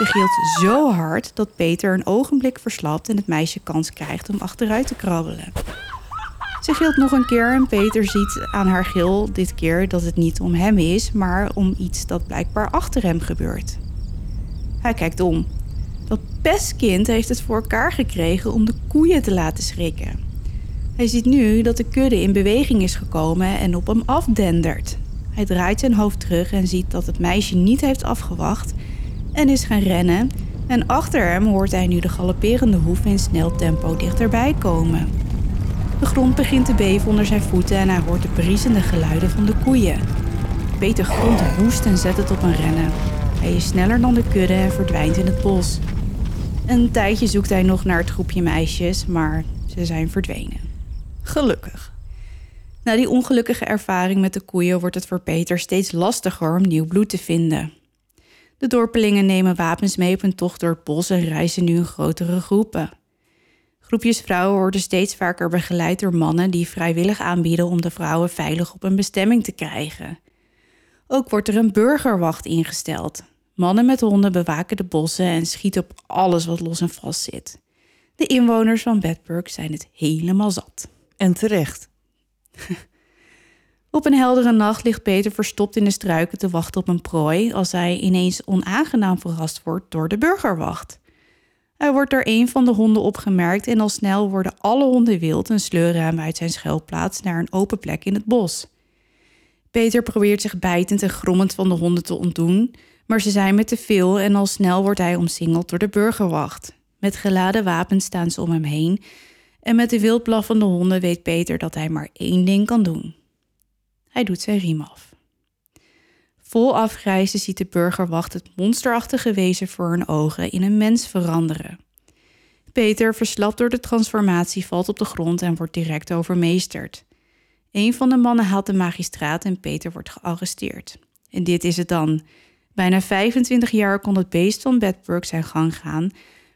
Ze gilt zo hard dat Peter een ogenblik verslapt en het meisje kans krijgt om achteruit te krabbelen. Ze gilt nog een keer en Peter ziet aan haar gil dit keer dat het niet om hem is, maar om iets dat blijkbaar achter hem gebeurt. Hij kijkt om. Dat pestkind heeft het voor elkaar gekregen om de koeien te laten schrikken. Hij ziet nu dat de kudde in beweging is gekomen en op hem afdendert. Hij draait zijn hoofd terug en ziet dat het meisje niet heeft afgewacht en is gaan rennen. En achter hem hoort hij nu de galopperende hoeven in snel tempo dichterbij komen. De grond begint te beven onder zijn voeten en hij hoort de briesende geluiden van de koeien. Peter grond woest en zet het op een rennen. Hij is sneller dan de kudde en verdwijnt in het bos. Een tijdje zoekt hij nog naar het groepje meisjes, maar ze zijn verdwenen. Gelukkig. Na die ongelukkige ervaring met de koeien wordt het voor Peter steeds lastiger om nieuw bloed te vinden. De dorpelingen nemen wapens mee op een tocht door het bos en reizen nu in grotere groepen. Groepjes vrouwen worden steeds vaker begeleid door mannen die vrijwillig aanbieden om de vrouwen veilig op een bestemming te krijgen. Ook wordt er een burgerwacht ingesteld. Mannen met honden bewaken de bossen en schieten op alles wat los en vast zit. De inwoners van Bedburg zijn het helemaal zat. En terecht. Op een heldere nacht ligt Peter verstopt in de struiken te wachten op een prooi als hij ineens onaangenaam verrast wordt door de burgerwacht. Hij wordt door een van de honden opgemerkt en al snel worden alle honden wild en sleuren hem uit zijn schuilplaats naar een open plek in het bos. Peter probeert zich bijtend en grommend van de honden te ontdoen, maar ze zijn met te veel en al snel wordt hij omsingeld door de burgerwacht. Met geladen wapens staan ze om hem heen en met de wild blaffende honden weet Peter dat hij maar één ding kan doen. Hij doet zijn riem af. Vol afgrijzen ziet de burgerwacht het monsterachtige wezen voor hun ogen in een mens veranderen. Peter, verslapt door de transformatie, valt op de grond en wordt direct overmeesterd. Een van de mannen haalt de magistraat en Peter wordt gearresteerd. En dit is het dan. Bijna 25 jaar kon het beest van Bedburg zijn gang gaan,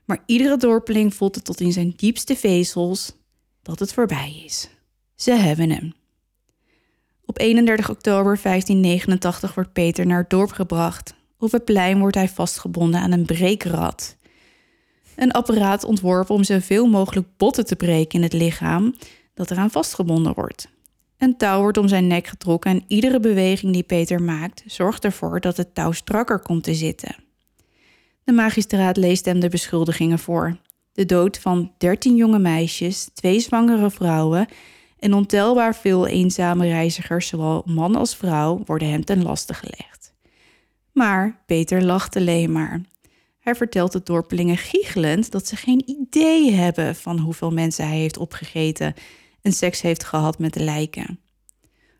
maar iedere dorpeling voelt het tot in zijn diepste vezels dat het voorbij is. Ze hebben hem. Op 31 oktober 1589 wordt Peter naar het dorp gebracht. Op het plein wordt hij vastgebonden aan een breekrad. Een apparaat ontworpen om zoveel mogelijk botten te breken in het lichaam dat eraan vastgebonden wordt. Een touw wordt om zijn nek getrokken en iedere beweging die Peter maakt zorgt ervoor dat het touw strakker komt te zitten. De magistraat leest hem de beschuldigingen voor. De dood van 13 jonge meisjes, twee zwangere vrouwen en ontelbaar veel eenzame reizigers, zowel man als vrouw, worden hem ten laste gelegd. Maar Peter lacht alleen maar. Hij vertelt de dorpelingen giechelend dat ze geen idee hebben van hoeveel mensen hij heeft opgegeten en seks heeft gehad met de lijken.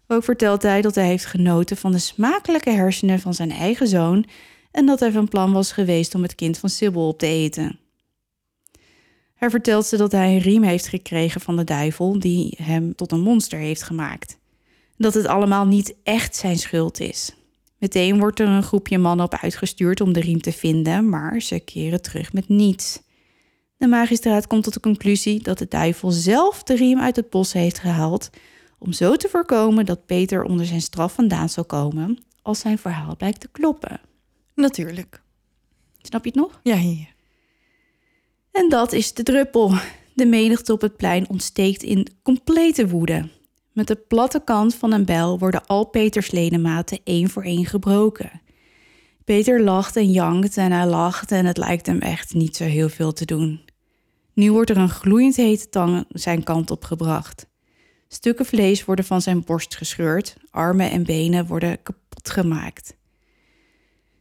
Ook vertelt hij dat hij heeft genoten van de smakelijke hersenen van zijn eigen zoon en dat hij van plan was geweest om het kind van Sibyl op te eten. Vertelt ze dat hij een riem heeft gekregen van de duivel die hem tot een monster heeft gemaakt. Dat het allemaal niet echt zijn schuld is. Meteen wordt er een groepje mannen op uitgestuurd om de riem te vinden, maar ze keren terug met niets. De magistraat komt tot de conclusie dat de duivel zelf de riem uit het bos heeft gehaald, om zo te voorkomen dat Peter onder zijn straf vandaan zal komen als zijn verhaal blijkt te kloppen. Natuurlijk. Snap je het nog? Ja, hier. En dat is de druppel. De menigte op het plein ontsteekt in complete woede. Met de platte kant van een bijl worden al Peters ledematen één voor één gebroken. Peter lacht en jankt en hij lacht en het lijkt hem echt niet zo heel veel te doen. Nu wordt er een gloeiend hete tang zijn kant op gebracht. Stukken vlees worden van zijn borst gescheurd, armen en benen worden kapot gemaakt.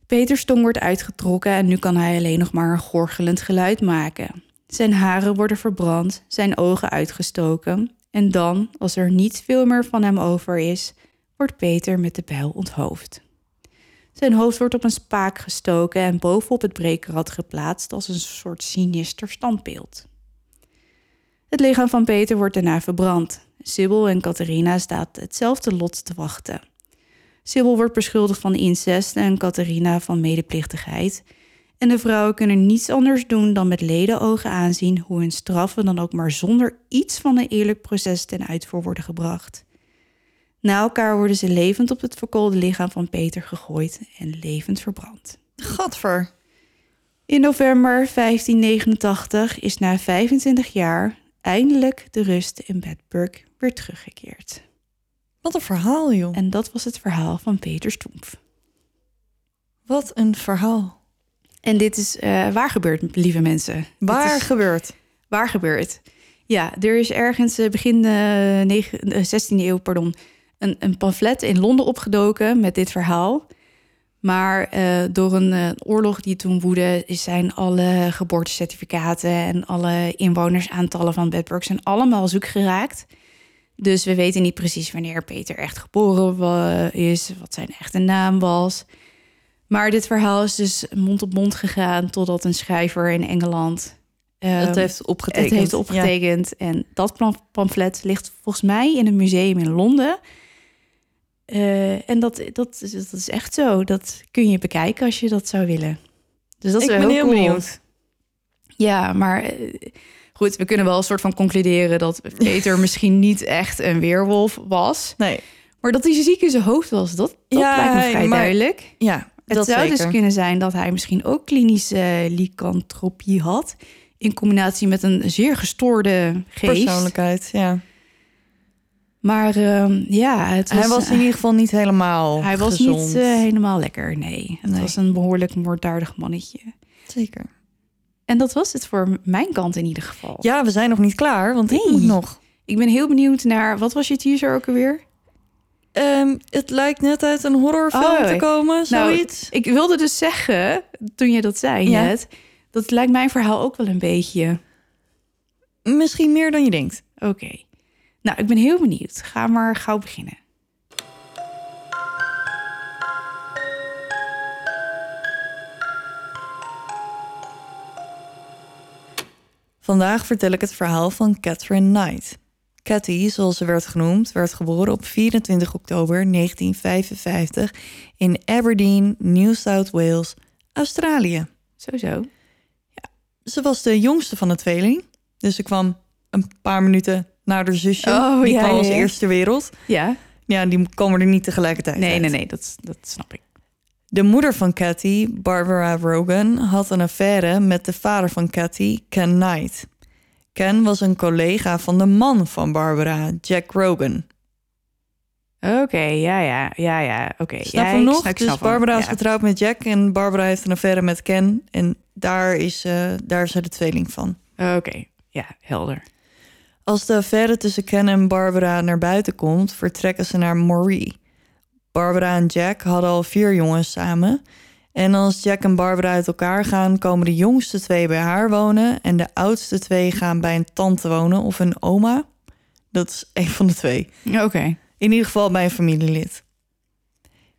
Peters tong wordt uitgetrokken en nu kan hij alleen nog maar een gorgelend geluid maken. Zijn haren worden verbrand, zijn ogen uitgestoken en dan, als er niet veel meer van hem over is, wordt Peter met de bijl onthoofd. Zijn hoofd wordt op een spaak gestoken en bovenop het brekerrad geplaatst als een soort sinister standbeeld. Het lichaam van Peter wordt daarna verbrand. Sibyl en Catharina staat hetzelfde lot te wachten. Sibyl wordt beschuldigd van incest en Catharina van medeplichtigheid. En de vrouwen kunnen niets anders doen dan met ledenogen aanzien hoe hun straffen dan ook maar zonder iets van een eerlijk proces ten uitvoer worden gebracht. Na elkaar worden ze levend op het verkoolde lichaam van Peter gegooid en levend verbrand. Gadver. In november 1589 is na 25 jaar eindelijk de rust in Bedburg weer teruggekeerd. Wat een verhaal, joh. En dat was het verhaal van Peter Stoemf. Wat een verhaal. En dit is eh, waar gebeurd, lieve mensen. Waar is gebeurt? waar gebeurd. Ja, er is ergens eh, begin eh, eh, 16e eeuw pardon, een, een pamflet in Londen opgedoken met dit verhaal. Maar door een oorlog die toen woedde, zijn alle geboortecertificaten en alle inwonersaantallen van Bedburg zijn allemaal zoek geraakt. Dus we weten niet precies wanneer Peter echt geboren is, wat zijn echte naam was. Maar dit verhaal is dus mond op mond gegaan totdat een schrijver in Engeland Het ehm, heeft opgetekend. het heeft opgetekend. En dat pam- pamflet ligt volgens mij in een museum in Londen. Eh, en dat, dat, dat is echt zo. Dat kun je bekijken als je dat zou willen. Dus dat is Ik wel ben heel cool. benieuwd. Ja, maar eh, goed, we kunnen wel een soort van concluderen dat Peter misschien niet echt een weerwolf was. Nee. Maar dat hij ziek in zijn hoofd was, dat, dat Ja, lijkt me vrij maar- duidelijk. Ja, Het dat zou zeker. dus kunnen zijn dat hij misschien ook klinische eh, lycanthropie had. In combinatie met een zeer gestoorde geest. Persoonlijkheid, ja. Maar ehm, ja, het was, Hij was in ieder geval niet helemaal hij was niet eh, helemaal lekker, nee. Het Nee. was een behoorlijk moorddadig mannetje. Zeker. En dat was het voor mijn kant in ieder geval. Ja, we zijn nog niet klaar, want ik moet nog. Ik ben heel benieuwd naar, wat was je teaser ook alweer? Ehm, het lijkt net uit een horrorfilm Oh, te komen, nou, zoiets. Ik wilde dus zeggen, toen je dat zei Ja. net, dat lijkt mijn verhaal ook wel een beetje. Misschien meer dan je denkt. Oké. Nou, ik ben heel benieuwd. Ga maar gauw beginnen. Vandaag vertel ik het verhaal van Catherine Knight. Cathy, zoals ze werd genoemd, werd geboren op 24 oktober 1955 in Aberdeen, New South Wales, Australië. Sowieso. Ze was de jongste van de tweeling, dus ze kwam een paar minuten na haar zusje. Oh, die ja, kwam als ja, ja. eerste wereld. Ja. Ja, die komen er niet tegelijkertijd Nee, uit. nee, nee, dat, dat snap ik. De moeder van Cathy, Barbara Rogan, had een affaire met de vader van Cathy, Ken Knight. Ken was een collega van de man van Barbara, Jack Rogan. Oké, ja, ja, ja, ja. Oké. Snap ja, nog? snap- dus Barbara is ja. getrouwd met Jack en Barbara heeft een affaire met Ken. En daar is, eh, daar is ze de tweeling van. Oké, ja, helder. Als de affaire tussen Ken en Barbara naar buiten komt, vertrekken ze naar Moree. Barbara en Jack hadden al vier jongens samen. En als Jack en Barbara uit elkaar gaan, komen de jongste twee bij haar wonen. En de oudste twee gaan bij een tante wonen of een oma. Dat is een van de twee. Oké. In ieder geval bij een familielid.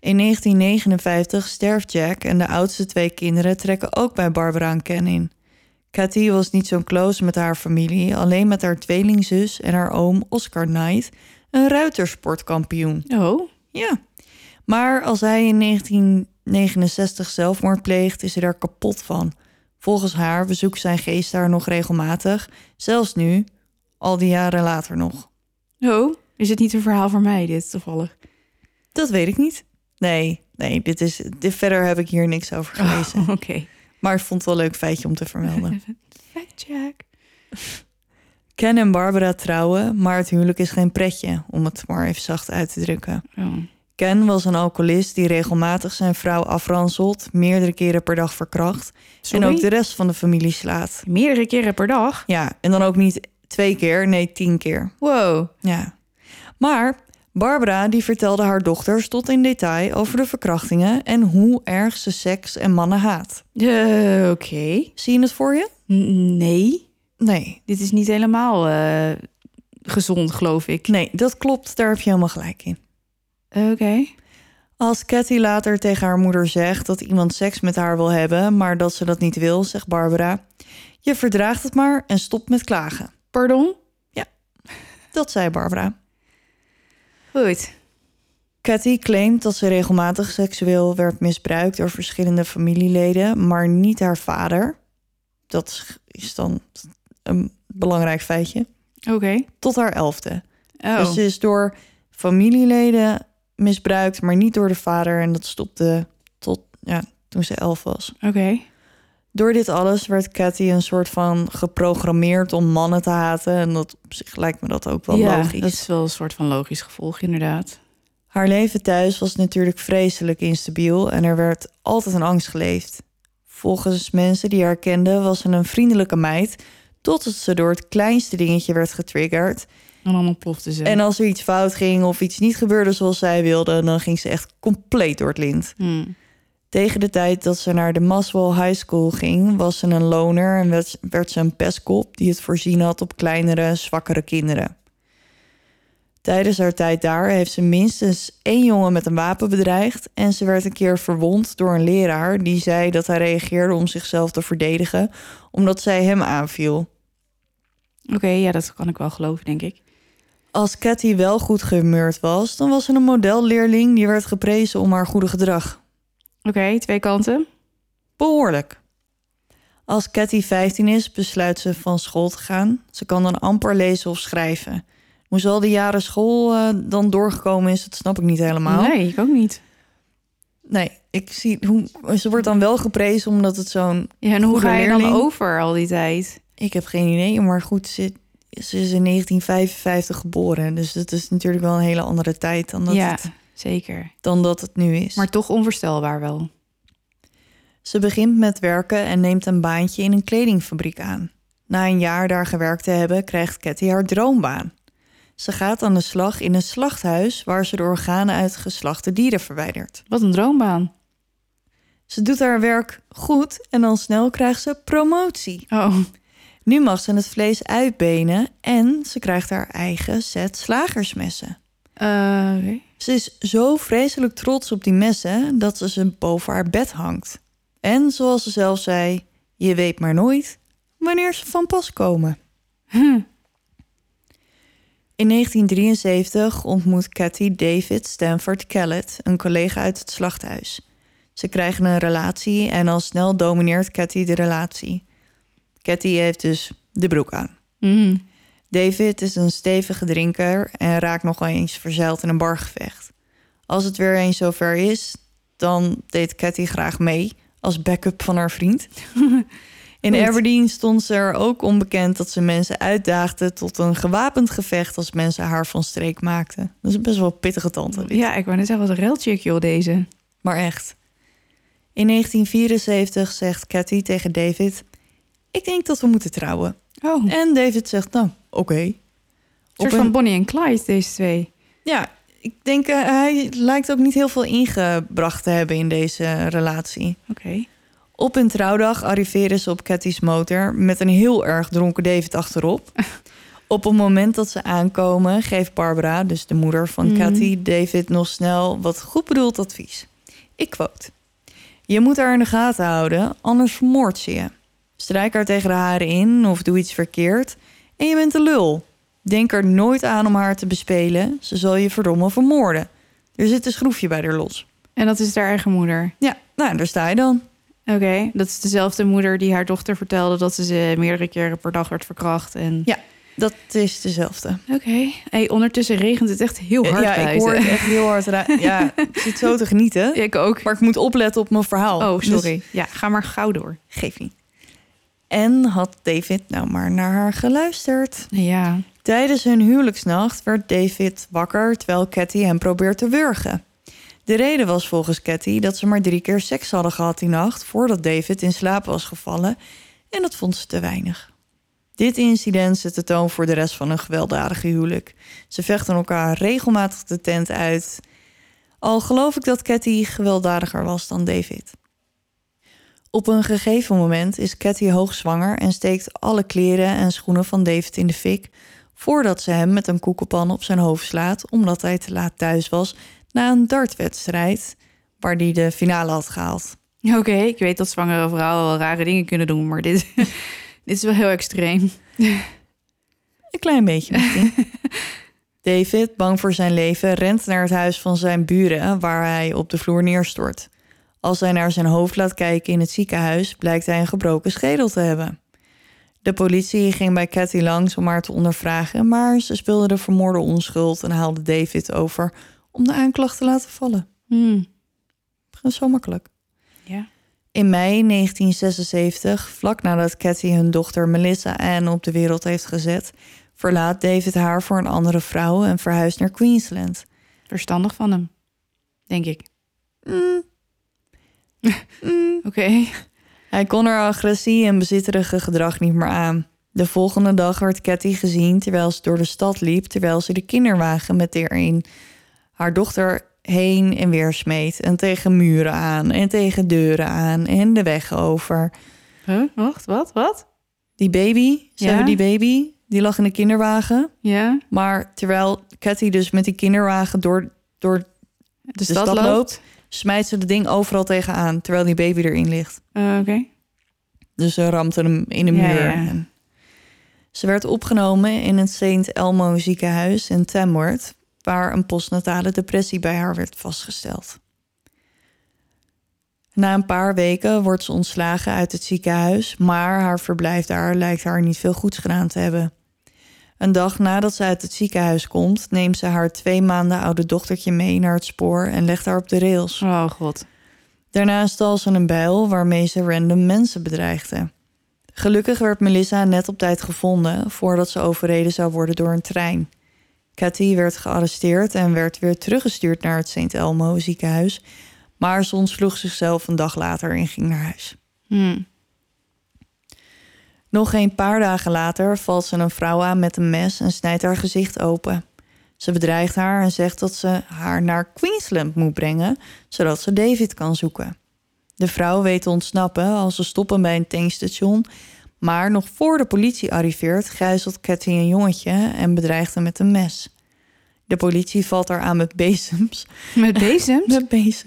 In 1959 sterft Jack en de oudste twee kinderen trekken ook bij Barbara en Ken in. Cathy was niet zo close met haar familie, alleen met haar tweelingzus en haar oom Oscar Knight, een ruitersportkampioen. Oh, Ja. Maar als hij in 1969 zelfmoord pleegt, is hij daar kapot van. Volgens haar bezoekt zijn geest haar nog regelmatig, zelfs nu, al die jaren later nog. oh. Is het niet een verhaal voor mij, dit toevallig? Dat weet ik niet. Nee, nee, dit is, dit, verder heb ik hier niks over gelezen. Oh, Oké. Maar ik vond het wel een leuk feitje om te vermelden. Fact check. Ken en Barbara trouwen, maar het huwelijk is geen pretje, om het maar even zacht uit te drukken. Oh. Ken was een alcoholist die regelmatig zijn vrouw afranselt, meerdere keren per dag verkracht Sorry? en ook de rest van de familie slaat. Meerdere keren per dag? Ja, en dan ook niet twee keer, nee, tien keer. Wow. Ja. Maar Barbara die vertelde haar dochters tot in detail over de verkrachtingen en hoe erg ze seks en mannen haat. Uh, Oké. Zie je het voor je? Nee, Nee. dit is niet helemaal eh, gezond, geloof ik. Nee, dat klopt. Daar heb je helemaal gelijk in. Oké. Als Cathy later tegen haar moeder zegt dat iemand seks met haar wil hebben, maar dat ze dat niet wil, zegt Barbara: Je verdraagt het maar en stopt met klagen. Pardon? Dat zei Barbara. Goed. Cathy claimt dat ze regelmatig seksueel werd misbruikt door verschillende familieleden, maar niet haar vader. Dat is dan een belangrijk feitje. Oké. Tot haar elfde. Oh. Dus ze is door familieleden misbruikt, maar niet door de vader. En dat stopte tot ja, toen ze elf was. Oké. Door dit alles werd Cathy een soort van geprogrammeerd om mannen te haten. En dat op zich lijkt me dat ook wel ja, logisch. dat is wel een soort van logisch gevolg, inderdaad. Haar leven thuis was natuurlijk vreselijk instabiel en er werd altijd een angst geleefd. Volgens mensen die haar kenden was ze een vriendelijke meid, totdat ze door het kleinste dingetje werd getriggerd. En dan ontplofte ze. En als er iets fout ging of iets niet gebeurde zoals zij wilde, dan ging ze echt compleet door het lint. Hmm. Tegen de tijd dat ze naar de Maswell High School ging, was ze een loner en werd, werd ze een pestkop die het voorzien had op kleinere, zwakkere kinderen. Tijdens haar tijd daar heeft ze minstens één jongen met een wapen bedreigd en ze werd een keer verwond door een leraar die zei dat hij reageerde om zichzelf te verdedigen omdat zij hem aanviel. Oké, ja, dat kan ik wel geloven, denk ik. Als Cathy wel goed gehumeurd was, dan was ze een modelleerling die werd geprezen om haar goede gedrag. Oké, twee kanten. Behoorlijk. Als Cathy 15 is, besluit ze van school te gaan. Ze kan dan amper lezen of schrijven. Hoe ze al die jaren school eh, dan doorgekomen is, dat snap ik niet helemaal. Nee, ik ook niet. Nee, ik zie hoe ze wordt dan wel geprezen omdat het zo'n. Ja, en hoe ga je dan over al die tijd? Ik heb geen idee, maar goed, ze, ze is in 1955 geboren, dus dat is natuurlijk wel een hele andere tijd dan dat, ja, het, zeker. dan dat het nu is. Maar toch onvoorstelbaar wel. Ze begint met werken en neemt een baantje in een kledingfabriek aan. Na een jaar daar gewerkt te hebben, krijgt Cathy haar droombaan. Ze gaat aan de slag in een slachthuis waar ze de organen uit geslachte dieren verwijdert. Wat een droombaan. Ze doet haar werk goed en dan snel krijgt ze promotie. Oh, Nu mag ze het vlees uitbenen en ze krijgt haar eigen set slagersmessen. eh. Ze is zo vreselijk trots op die messen dat ze ze boven haar bed hangt. En zoals ze zelf zei, je weet maar nooit wanneer ze van pas komen. Hm. In 1973 ontmoet Cathy David Stanford Kellett, een collega uit het slachthuis. Ze krijgen een relatie en al snel domineert Cathy de relatie. Cathy heeft dus de broek aan. Mhm. David is een stevige drinker en raakt nog wel eens verzeild in een bargevecht. Als het weer eens zover is, dan deed Cathy graag mee als backup van haar vriend. In. Aberdeen stond ze er ook onbekend dat ze mensen uitdaagde tot een gewapend gevecht als mensen haar van streek maakten. Dat is best wel pittige tante. dit. Ja, ik wou net zeggen, wat een railchick joh, deze. Maar echt. In 1974 zegt Cathy tegen David: Ik denk dat we moeten trouwen. Oh, een En David zegt: Nou, oké. Soort een- van Bonnie en Clyde, deze twee. Ja, ik denk uh, hij lijkt ook niet heel veel ingebracht te hebben in deze relatie. Oké. Op hun trouwdag arriveren ze op Cathy's motor met een heel erg dronken David achterop. op het moment dat ze aankomen, geeft Barbara, dus de moeder van Mhm. Cathy, David nog snel wat goed bedoeld advies. Ik quote: Je moet haar in de gaten houden, anders vermoordt ze je. Strijk haar tegen de haren in of doe iets verkeerd en je bent een lul. Denk er nooit aan om haar te bespelen, ze zal je verdomme vermoorden. Er zit een schroefje bij haar los. En dat is haar eigen moeder. Ja, nou, daar sta je dan. Oké, dat is dezelfde moeder die haar dochter vertelde dat ze ze meerdere keren per dag werd verkracht. En... Ja. Dat is dezelfde. Oké. Hey, ondertussen regent het echt heel hard ja, ik hoor het echt heel hard. Ja, ik zit zo te genieten. Ik ook. Maar ik moet opletten op mijn verhaal. Oh, Dus sorry. Ja, ga maar gauw door. geef niet. En had David nou maar naar haar geluisterd. Ja. Tijdens hun huwelijksnacht werd David wakker terwijl Cathy hem probeert te wurgen. De reden was volgens Cathy dat ze maar drie keer seks hadden gehad die nacht voordat David in slaap was gevallen en dat vond ze te weinig. Dit incident zet de toon voor de rest van hun gewelddadige huwelijk. Ze vechten elkaar regelmatig de tent uit. Al geloof ik dat Cathy gewelddadiger was dan David. Op een gegeven moment is Cathy hoogzwanger en steekt alle kleren en schoenen van David in de fik voordat ze hem met een koekenpan op zijn hoofd slaat omdat hij te laat thuis was na een dartwedstrijd waar hij de finale had gehaald. Oké, ik weet dat zwangere vrouwen wel rare dingen kunnen doen, maar dit, dit is wel heel extreem. Een klein beetje misschien. David, bang voor zijn leven, rent naar het huis van zijn buren waar hij op de vloer neerstort. Als hij naar zijn hoofd laat kijken in het ziekenhuis, blijkt hij een gebroken schedel te hebben. De politie ging bij Cathy langs om haar te ondervragen, maar ze speelde de vermoorde onschuld en haalde David over om de aanklacht te laten vallen. Hmm. Zo makkelijk. Ja. In mei 1976, vlak nadat Cathy hun dochter Melissa Ann op de wereld heeft gezet, verlaat David haar voor een andere vrouw en verhuist naar Queensland. Verstandig van hem, denk ik. Mm. Mm. Oké. Hij kon haar agressie en bezitterige gedrag niet meer aan. De volgende dag werd Cathy gezien terwijl ze door de stad liep, terwijl ze de kinderwagen met erin haar dochter heen en weer smeet en tegen muren aan en tegen deuren aan en de weg over. Huh? Wacht, wat? Wat? Die baby, ze Ja? hebben die baby, die lag in de kinderwagen. Ja? Maar terwijl Cathy dus met die kinderwagen door, door De, stad stad, loopt? loopt? Smijt ze de ding overal tegenaan, terwijl die baby erin ligt. Eh, Oké. Dus ze rampte hem in de Ja, muur. ja. Ze werd opgenomen in het St. Elmo ziekenhuis in Tamworth, waar een postnatale depressie bij haar werd vastgesteld. Na een paar weken wordt ze ontslagen uit het ziekenhuis, maar haar verblijf daar lijkt haar niet veel goeds gedaan te hebben. Een dag nadat ze uit het ziekenhuis komt, neemt ze haar twee maanden oude dochtertje mee naar het spoor en legt haar op de rails. Oh god. Daarna stal ze een bijl waarmee ze random mensen bedreigde. Gelukkig werd Melissa net op tijd gevonden voordat ze overreden zou worden door een trein. Cathy werd gearresteerd en werd weer teruggestuurd naar het St. Elmo ziekenhuis, maar ze ontsloeg zichzelf een dag later en ging naar huis. Hmm. Nog een paar dagen later valt ze een vrouw aan met een mes en snijdt haar gezicht open. Ze bedreigt haar en zegt dat ze haar naar Queensland moet brengen, zodat ze David kan zoeken. De vrouw weet te ontsnappen als ze stoppen bij een tankstation, maar nog voor de politie arriveert, gijzelt Cathy een jongetje en bedreigt hem met een mes. De politie valt haar aan met bezems. Met bezems? Met bezems.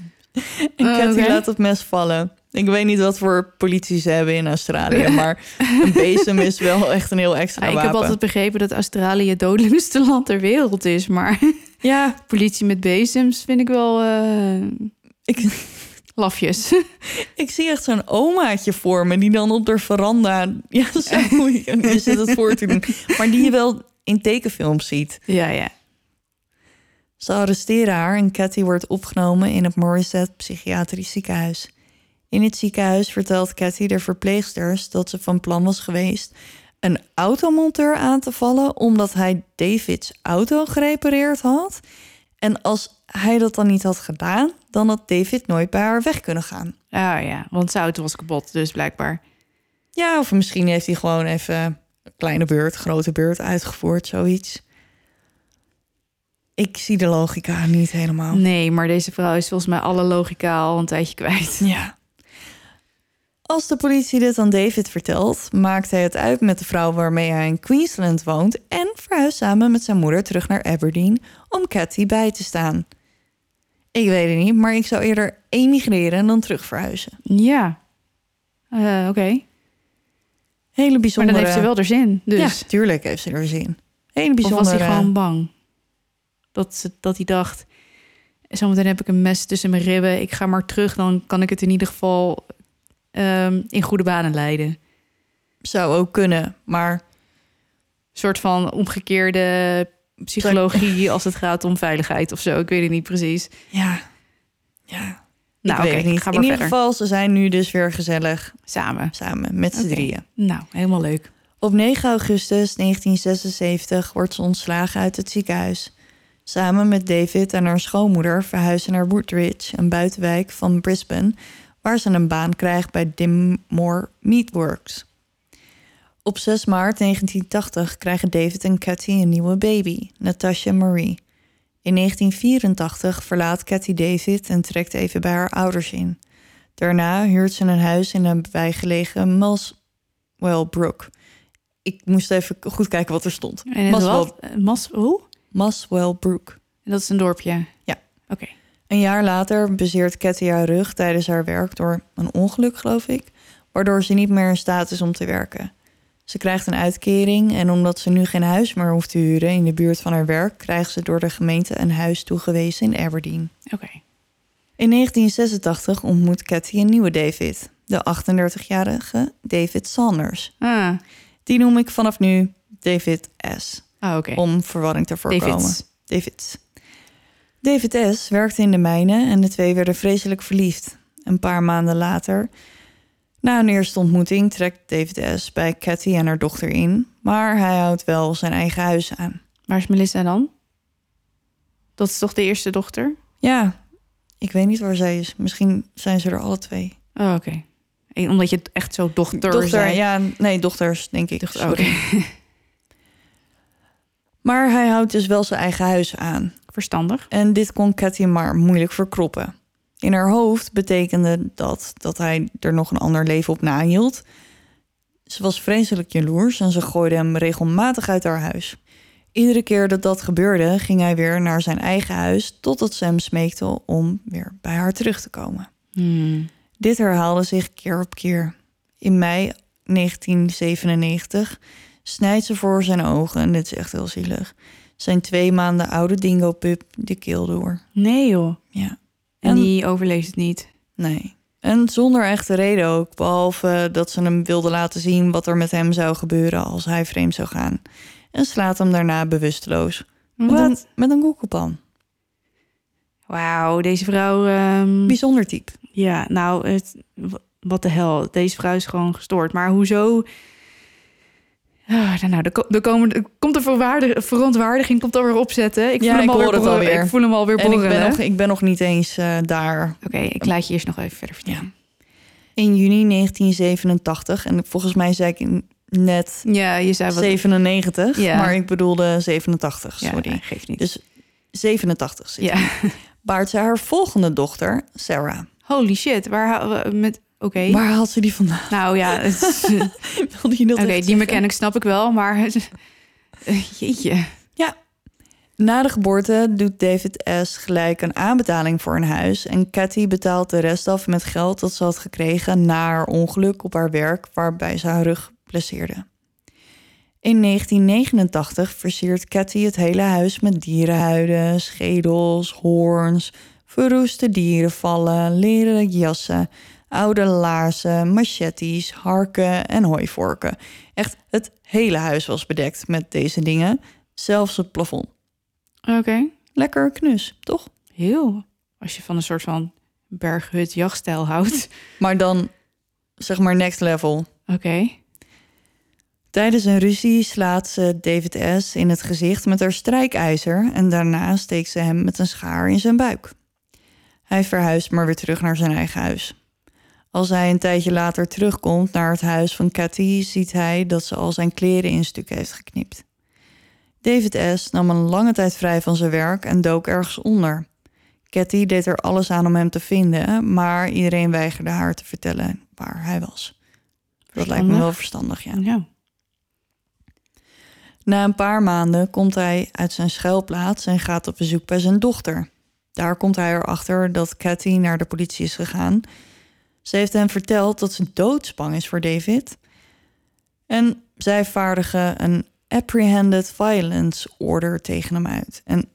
En Oh, Cathy laat het mes vallen. Ik weet niet wat voor politie ze hebben in Australië, maar een bezem is wel echt een heel extra Ja, ik wapen. heb altijd begrepen dat Australië het dodelijkste land ter wereld is. Maar Ja, politie met bezems vind ik wel eh, ik, lafjes. ik zie echt zo'n omaatje voor me die dan op de veranda... Ja, zo zit het voor te doen. Maar die je wel in tekenfilms ziet. ja, ja. Ze arresteren haar en Cathy wordt opgenomen in het Morissette Psychiatrisch Ziekenhuis. In het ziekenhuis vertelt Cathy de verpleegsters dat ze van plan was geweest een automonteur aan te vallen omdat hij Davids auto gerepareerd had. En als hij dat dan niet had gedaan, dan had David nooit bij haar weg kunnen gaan. Ah ja, want zijn auto was kapot, dus blijkbaar. Ja, of misschien heeft hij gewoon even een kleine beurt, grote beurt uitgevoerd, zoiets. Ik zie de logica niet helemaal. Nee, maar deze vrouw is volgens mij alle logica al een tijdje kwijt. Ja. Als de politie dit aan David vertelt, maakt hij het uit met de vrouw waarmee hij in Queensland woont en verhuist samen met zijn moeder terug naar Aberdeen om Cathy bij te staan. Ik weet het niet, maar ik zou eerder emigreren dan terug verhuizen. Ja. Eh, Oké. Hele Maar bijzondere. dan heeft ze wel er zin. Dus. Ja, tuurlijk heeft ze er zin. Hele of bijzondere. was hij gewoon bang? Dat, ze, dat hij dacht, zometeen heb ik een mes tussen mijn ribben. Ik ga maar terug, dan kan ik het in ieder geval ehm, in goede banen leiden. Zou ook kunnen, maar Een soort van omgekeerde psychologie als het gaat om veiligheid of zo. Ik weet het niet precies. ja, ja. Nou, ik weet oké, het niet. ga In ieder verder. geval, ze zijn nu dus weer gezellig Samen. samen met z'n drieën. Nou, helemaal leuk. Op 9 augustus 1976 wordt ze ontslagen uit het ziekenhuis. Samen met David en haar schoonmoeder verhuizen naar Woodridge, een buitenwijk van Brisbane, waar ze een baan krijgt bij Dimmore Meatworks. Op 6 maart 1980 krijgen David en Cathy een nieuwe baby, Natasha Marie. In 1984 verlaat Cathy David en trekt even bij haar ouders in. Daarna huurt ze een huis in een bijgelegen Muswell Brook. Ik moest even goed kijken wat er stond. Wat? Eh, Mas, hoe? Muswell Brook. Dat is een dorpje. Ja. Oké. Een jaar later bezeert Cathy haar rug tijdens haar werk door een ongeluk, geloof ik, waardoor ze niet meer in staat is om te werken. Ze krijgt een uitkering en omdat ze nu geen huis meer hoeft te huren in de buurt van haar werk, krijgt ze door de gemeente een huis toegewezen in Aberdeen. Oké. In 1986 ontmoet Cathy een nieuwe David, de 38-jarige David Saunders. Ah, Die noem ik vanaf nu David S. ah oké. Om verwarring te voorkomen. Davids. Davids. David S. werkte in de mijnen en de twee werden vreselijk verliefd. Een paar maanden later, na een eerste ontmoeting, trekt David S. bij Cathy en haar dochter in, maar hij houdt wel zijn eigen huis aan. Waar is Melissa dan? Dat is toch de eerste dochter? Ja, ik weet niet waar zij is. Misschien zijn ze er alle twee. Oh, oké. Eh, Omdat je het echt zo dochter, Dochter, zei. ja, nee, dochters, denk ik. Dochter, Sorry. oké. Maar hij houdt dus wel zijn eigen huis aan. Verstandig. En dit kon Cathy maar moeilijk verkroppen. In haar hoofd betekende dat dat hij er nog een ander leven op nahield. Ze was vreselijk jaloers en ze gooide hem regelmatig uit haar huis. Iedere keer dat dat gebeurde, ging hij weer naar zijn eigen huis totdat ze hem smeekte om weer bij haar terug te komen. Hmm. Dit herhaalde zich keer op keer. In mei 1997 snijdt ze voor zijn ogen, en dit is echt heel zielig, zijn twee maanden oude dingo-pup de keel door. Nee joh. Ja. En En- die overleeft het niet. Nee. En zonder echte reden ook, behalve dat ze hem wilde laten zien wat er met hem zou gebeuren als hij vreemd zou gaan. En slaat hem daarna bewusteloos. Met een, Wat? met een koekelpan. Wauw, deze vrouw... ehm, Bijzonder type. ja, nou, het, wat de hel. Deze vrouw is gewoon gestoord. Maar hoezo... Ah, nou, er, ko- er, komen, er komt een verontwaardiging komt alweer opzetten. Ik Ja, voel hem ik alweer hoor het borrelen. alweer. Ik voel hem alweer En ik borrelen. ben, nog, ik ben nog niet eens eh, daar. Oké, ik laat je eerst nog even verder vertellen. In juni 1987, en volgens mij zei ik net Ja, je zei wat... 97, Ja. maar ik bedoelde 87, ja, sorry. nee, geeft niet. Dus 87 zit ja. baart ze haar volgende dochter, Sarah. Holy shit, waar met... Oké. Waar had ze die vandaan? Nou ja, oké, echt die mechanic snap ik wel, maar... Jeetje. Na de geboorte doet David S. gelijk een aanbetaling voor een huis... en Cathy betaalt de rest af met geld dat ze had gekregen... na haar ongeluk op haar werk waarbij ze haar rug blesseerde. In 1989 versiert Cathy het hele huis met dierenhuiden, schedels, hoorns... verroeste dierenvallen, leren jassen, oude laarzen, machetes, harken en hooivorken. Echt, het hele huis was bedekt met deze dingen, zelfs het plafond. Oké. Lekker knus, toch? Heel. Als je van een soort van berghut jachtstijl houdt. Maar dan, zeg maar, next level. Oké. Tijdens een ruzie slaat ze David S. in het gezicht met haar strijkijzer en daarna steekt ze hem met een schaar in zijn buik. Hij verhuist maar weer terug naar zijn eigen huis. Als hij een tijdje later terugkomt naar het huis van Cathy, ziet hij dat ze al zijn kleren in stukken heeft geknipt. David S. nam een lange tijd vrij van zijn werk en dook ergens onder. Cathy deed er alles aan om hem te vinden, maar iedereen weigerde haar te vertellen waar hij was. Dat lijkt me wel verstandig, ja. Ja. Na een paar maanden komt hij uit zijn schuilplaats en gaat op bezoek bij zijn dochter. Daar komt hij erachter dat Cathy naar de politie is gegaan. Ze heeft hem verteld dat ze doodsbang is voor David. En zij vaardigen een apprehended violence order tegen hem uit. En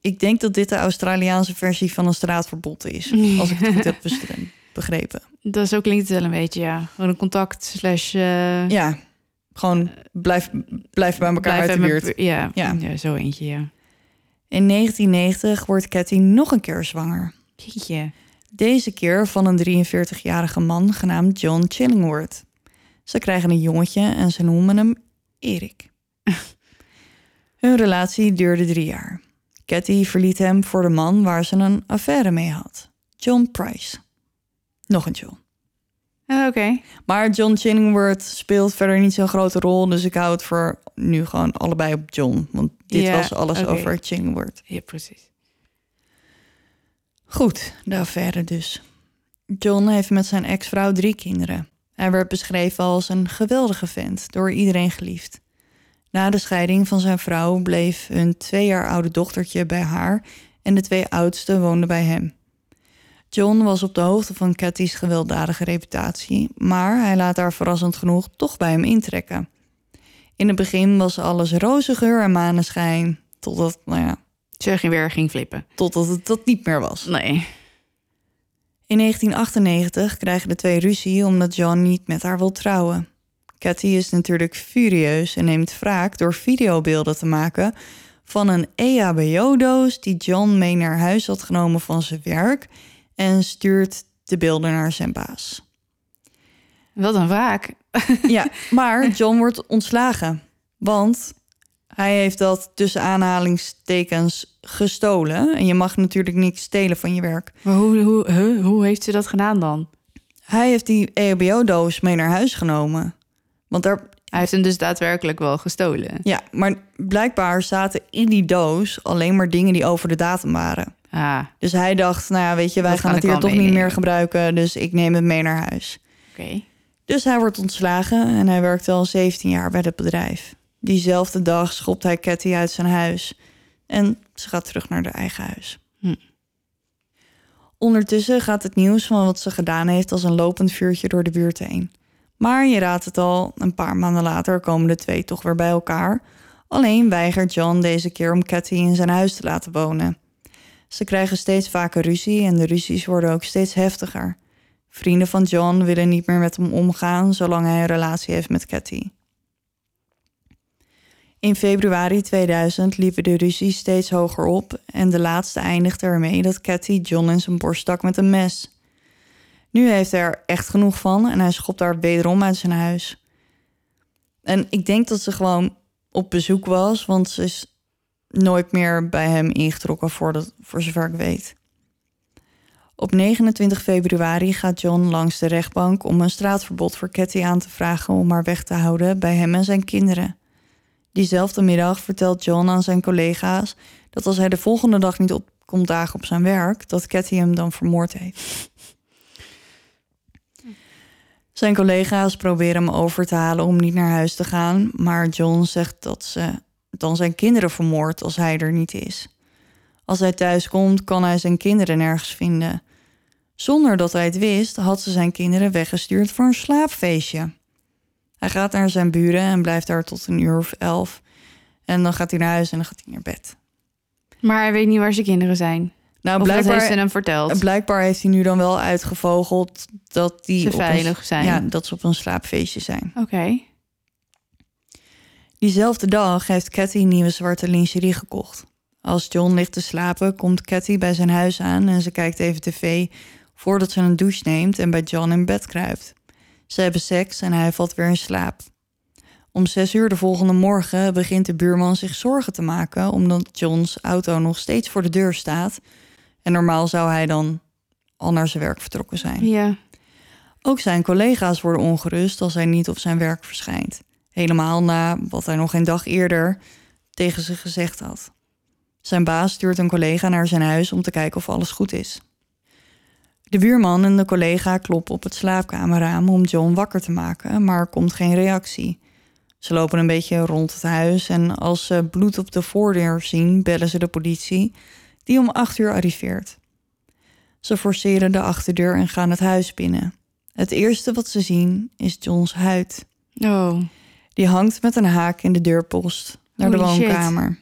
ik denk dat dit de Australiaanse versie van een straatverbod is. Als ik het goed heb begrepen. Dat zo klinkt het wel een beetje, ja. Gewoon een contact slash... eh, Ja, gewoon blijf, blijf bij elkaar blijf uit de buurt. bu- Ja, Ja. ja. zo eentje, ja. In 1990 wordt Cathy nog een keer zwanger. Jeetje. Deze keer van een 43-jarige man genaamd John Chillingworth. Ze krijgen een jongetje en ze noemen hem Erik. Hun relatie duurde drie jaar. Cathy verliet hem voor de man waar ze een affaire mee had. John Price. Nog een John. Ah, Oké. Maar John Chillingworth speelt verder niet zo'n grote rol. Dus ik hou het voor nu gewoon allebei op John. Want dit Ja, was alles over Chillingworth. Ja, precies. Goed, de affaire dus. John heeft met zijn ex-vrouw drie kinderen. Hij werd beschreven als een geweldige vent, door iedereen geliefd. Na de scheiding van zijn vrouw bleef hun twee jaar oude dochtertje bij haar en de twee oudste woonden bij hem. John was op de hoogte van Cathy's gewelddadige reputatie, maar hij laat haar verrassend genoeg toch bij hem intrekken. In het begin was alles roze geur en maneschijn, totdat, nou ja, Je weer ging flippen. totdat het dat niet meer was. Nee. In 1998 krijgen de twee ruzie omdat John niet met haar wil trouwen. Cathy is natuurlijk furieus en neemt wraak door videobeelden te maken van een EHBO-doos die John mee naar huis had genomen van zijn werk en stuurt de beelden naar zijn baas. Wat een wraak. Ja, maar John wordt ontslagen, want hij heeft dat tussen aanhalingstekens gestolen en je mag natuurlijk niks stelen van je werk. Maar hoe, hoe, huh? hoe heeft ze dat gedaan dan? Hij heeft die EHBO-doos mee naar huis genomen. Want daar, Hij heeft hem dus daadwerkelijk wel gestolen. ja, maar blijkbaar zaten in die doos alleen maar dingen die over de datum waren. Ah, Dus hij dacht, nou ja, weet je, wij Dat gaan het hier toch niet meer gebruiken, dus ik neem het mee naar huis. oké. Dus hij wordt ontslagen en hij werkte al 17 jaar bij het bedrijf. Diezelfde dag schopt hij Cathy uit zijn huis en ze gaat terug naar haar eigen huis. Hm. Ondertussen gaat het nieuws van wat ze gedaan heeft als een lopend vuurtje door de buurt heen. Maar je raadt het al, een paar maanden later komen de twee toch weer bij elkaar. Alleen weigert John deze keer om Cathy in zijn huis te laten wonen. Ze krijgen steeds vaker ruzie en de ruzies worden ook steeds heftiger. Vrienden van John willen niet meer met hem omgaan zolang hij een relatie heeft met Cathy. In februari 2000 liepen de ruzies steeds hoger op en de laatste eindigde ermee dat Cathy John in zijn borst stak met een mes. Nu heeft hij er echt genoeg van en hij schopt haar wederom uit zijn huis. En ik denk dat ze gewoon op bezoek was, want ze is nooit meer bij hem ingetrokken voor, dat, voor zover ik weet. Op 29 februari gaat John langs de rechtbank om een straatverbod voor Cathy aan te vragen om haar weg te houden bij hem en zijn kinderen. Diezelfde middag vertelt John aan zijn collega's dat als hij de volgende dag niet op komt dagen op zijn werk, dat Cathy hem dan vermoord heeft. Zijn collega's proberen hem over te halen om niet naar huis te gaan, maar John zegt dat ze dan zijn kinderen vermoordt als hij er niet is. Als hij thuis komt, kan hij zijn kinderen nergens vinden. Zonder dat hij het wist, had ze zijn kinderen weggestuurd voor een slaapfeestje. Hij gaat naar zijn buren en blijft daar tot een uur of elf. En dan gaat hij naar huis en dan gaat hij naar bed. Maar hij weet niet waar zijn kinderen zijn. Nou, Of dat heeft ze blijkbaar, hem verteld. blijkbaar heeft hij nu dan wel uitgevogeld dat die Ze op een- veilig zijn. Ja, dat ze op een slaapfeestje zijn. Oké. Diezelfde dag heeft Cathy nieuwe zwarte lingerie gekocht. Als John ligt te slapen, komt Cathy bij zijn huis aan en ze kijkt even tv voordat ze een douche neemt en bij John in bed kruipt. Ze hebben seks en hij valt weer in slaap. Om zes uur de volgende morgen begint de buurman zich zorgen te maken omdat John's auto nog steeds voor de deur staat. En normaal zou hij dan al naar zijn werk vertrokken zijn. Ja. Ook zijn collega's worden ongerust als hij niet op zijn werk verschijnt. Helemaal na wat hij nog een dag eerder tegen ze gezegd had. Zijn baas stuurt een collega naar zijn huis om te kijken of alles goed is. De buurman en de collega kloppen op het slaapkamerraam om John wakker te maken, maar er komt geen reactie. Ze lopen een beetje rond het huis en als ze bloed op de voordeur zien, bellen ze de politie, die om acht uur arriveert. Ze forceren de achterdeur en gaan het huis binnen. Het eerste wat ze zien is John's huid. Oh. Die hangt met een haak in de deurpost naar de shit. woonkamer.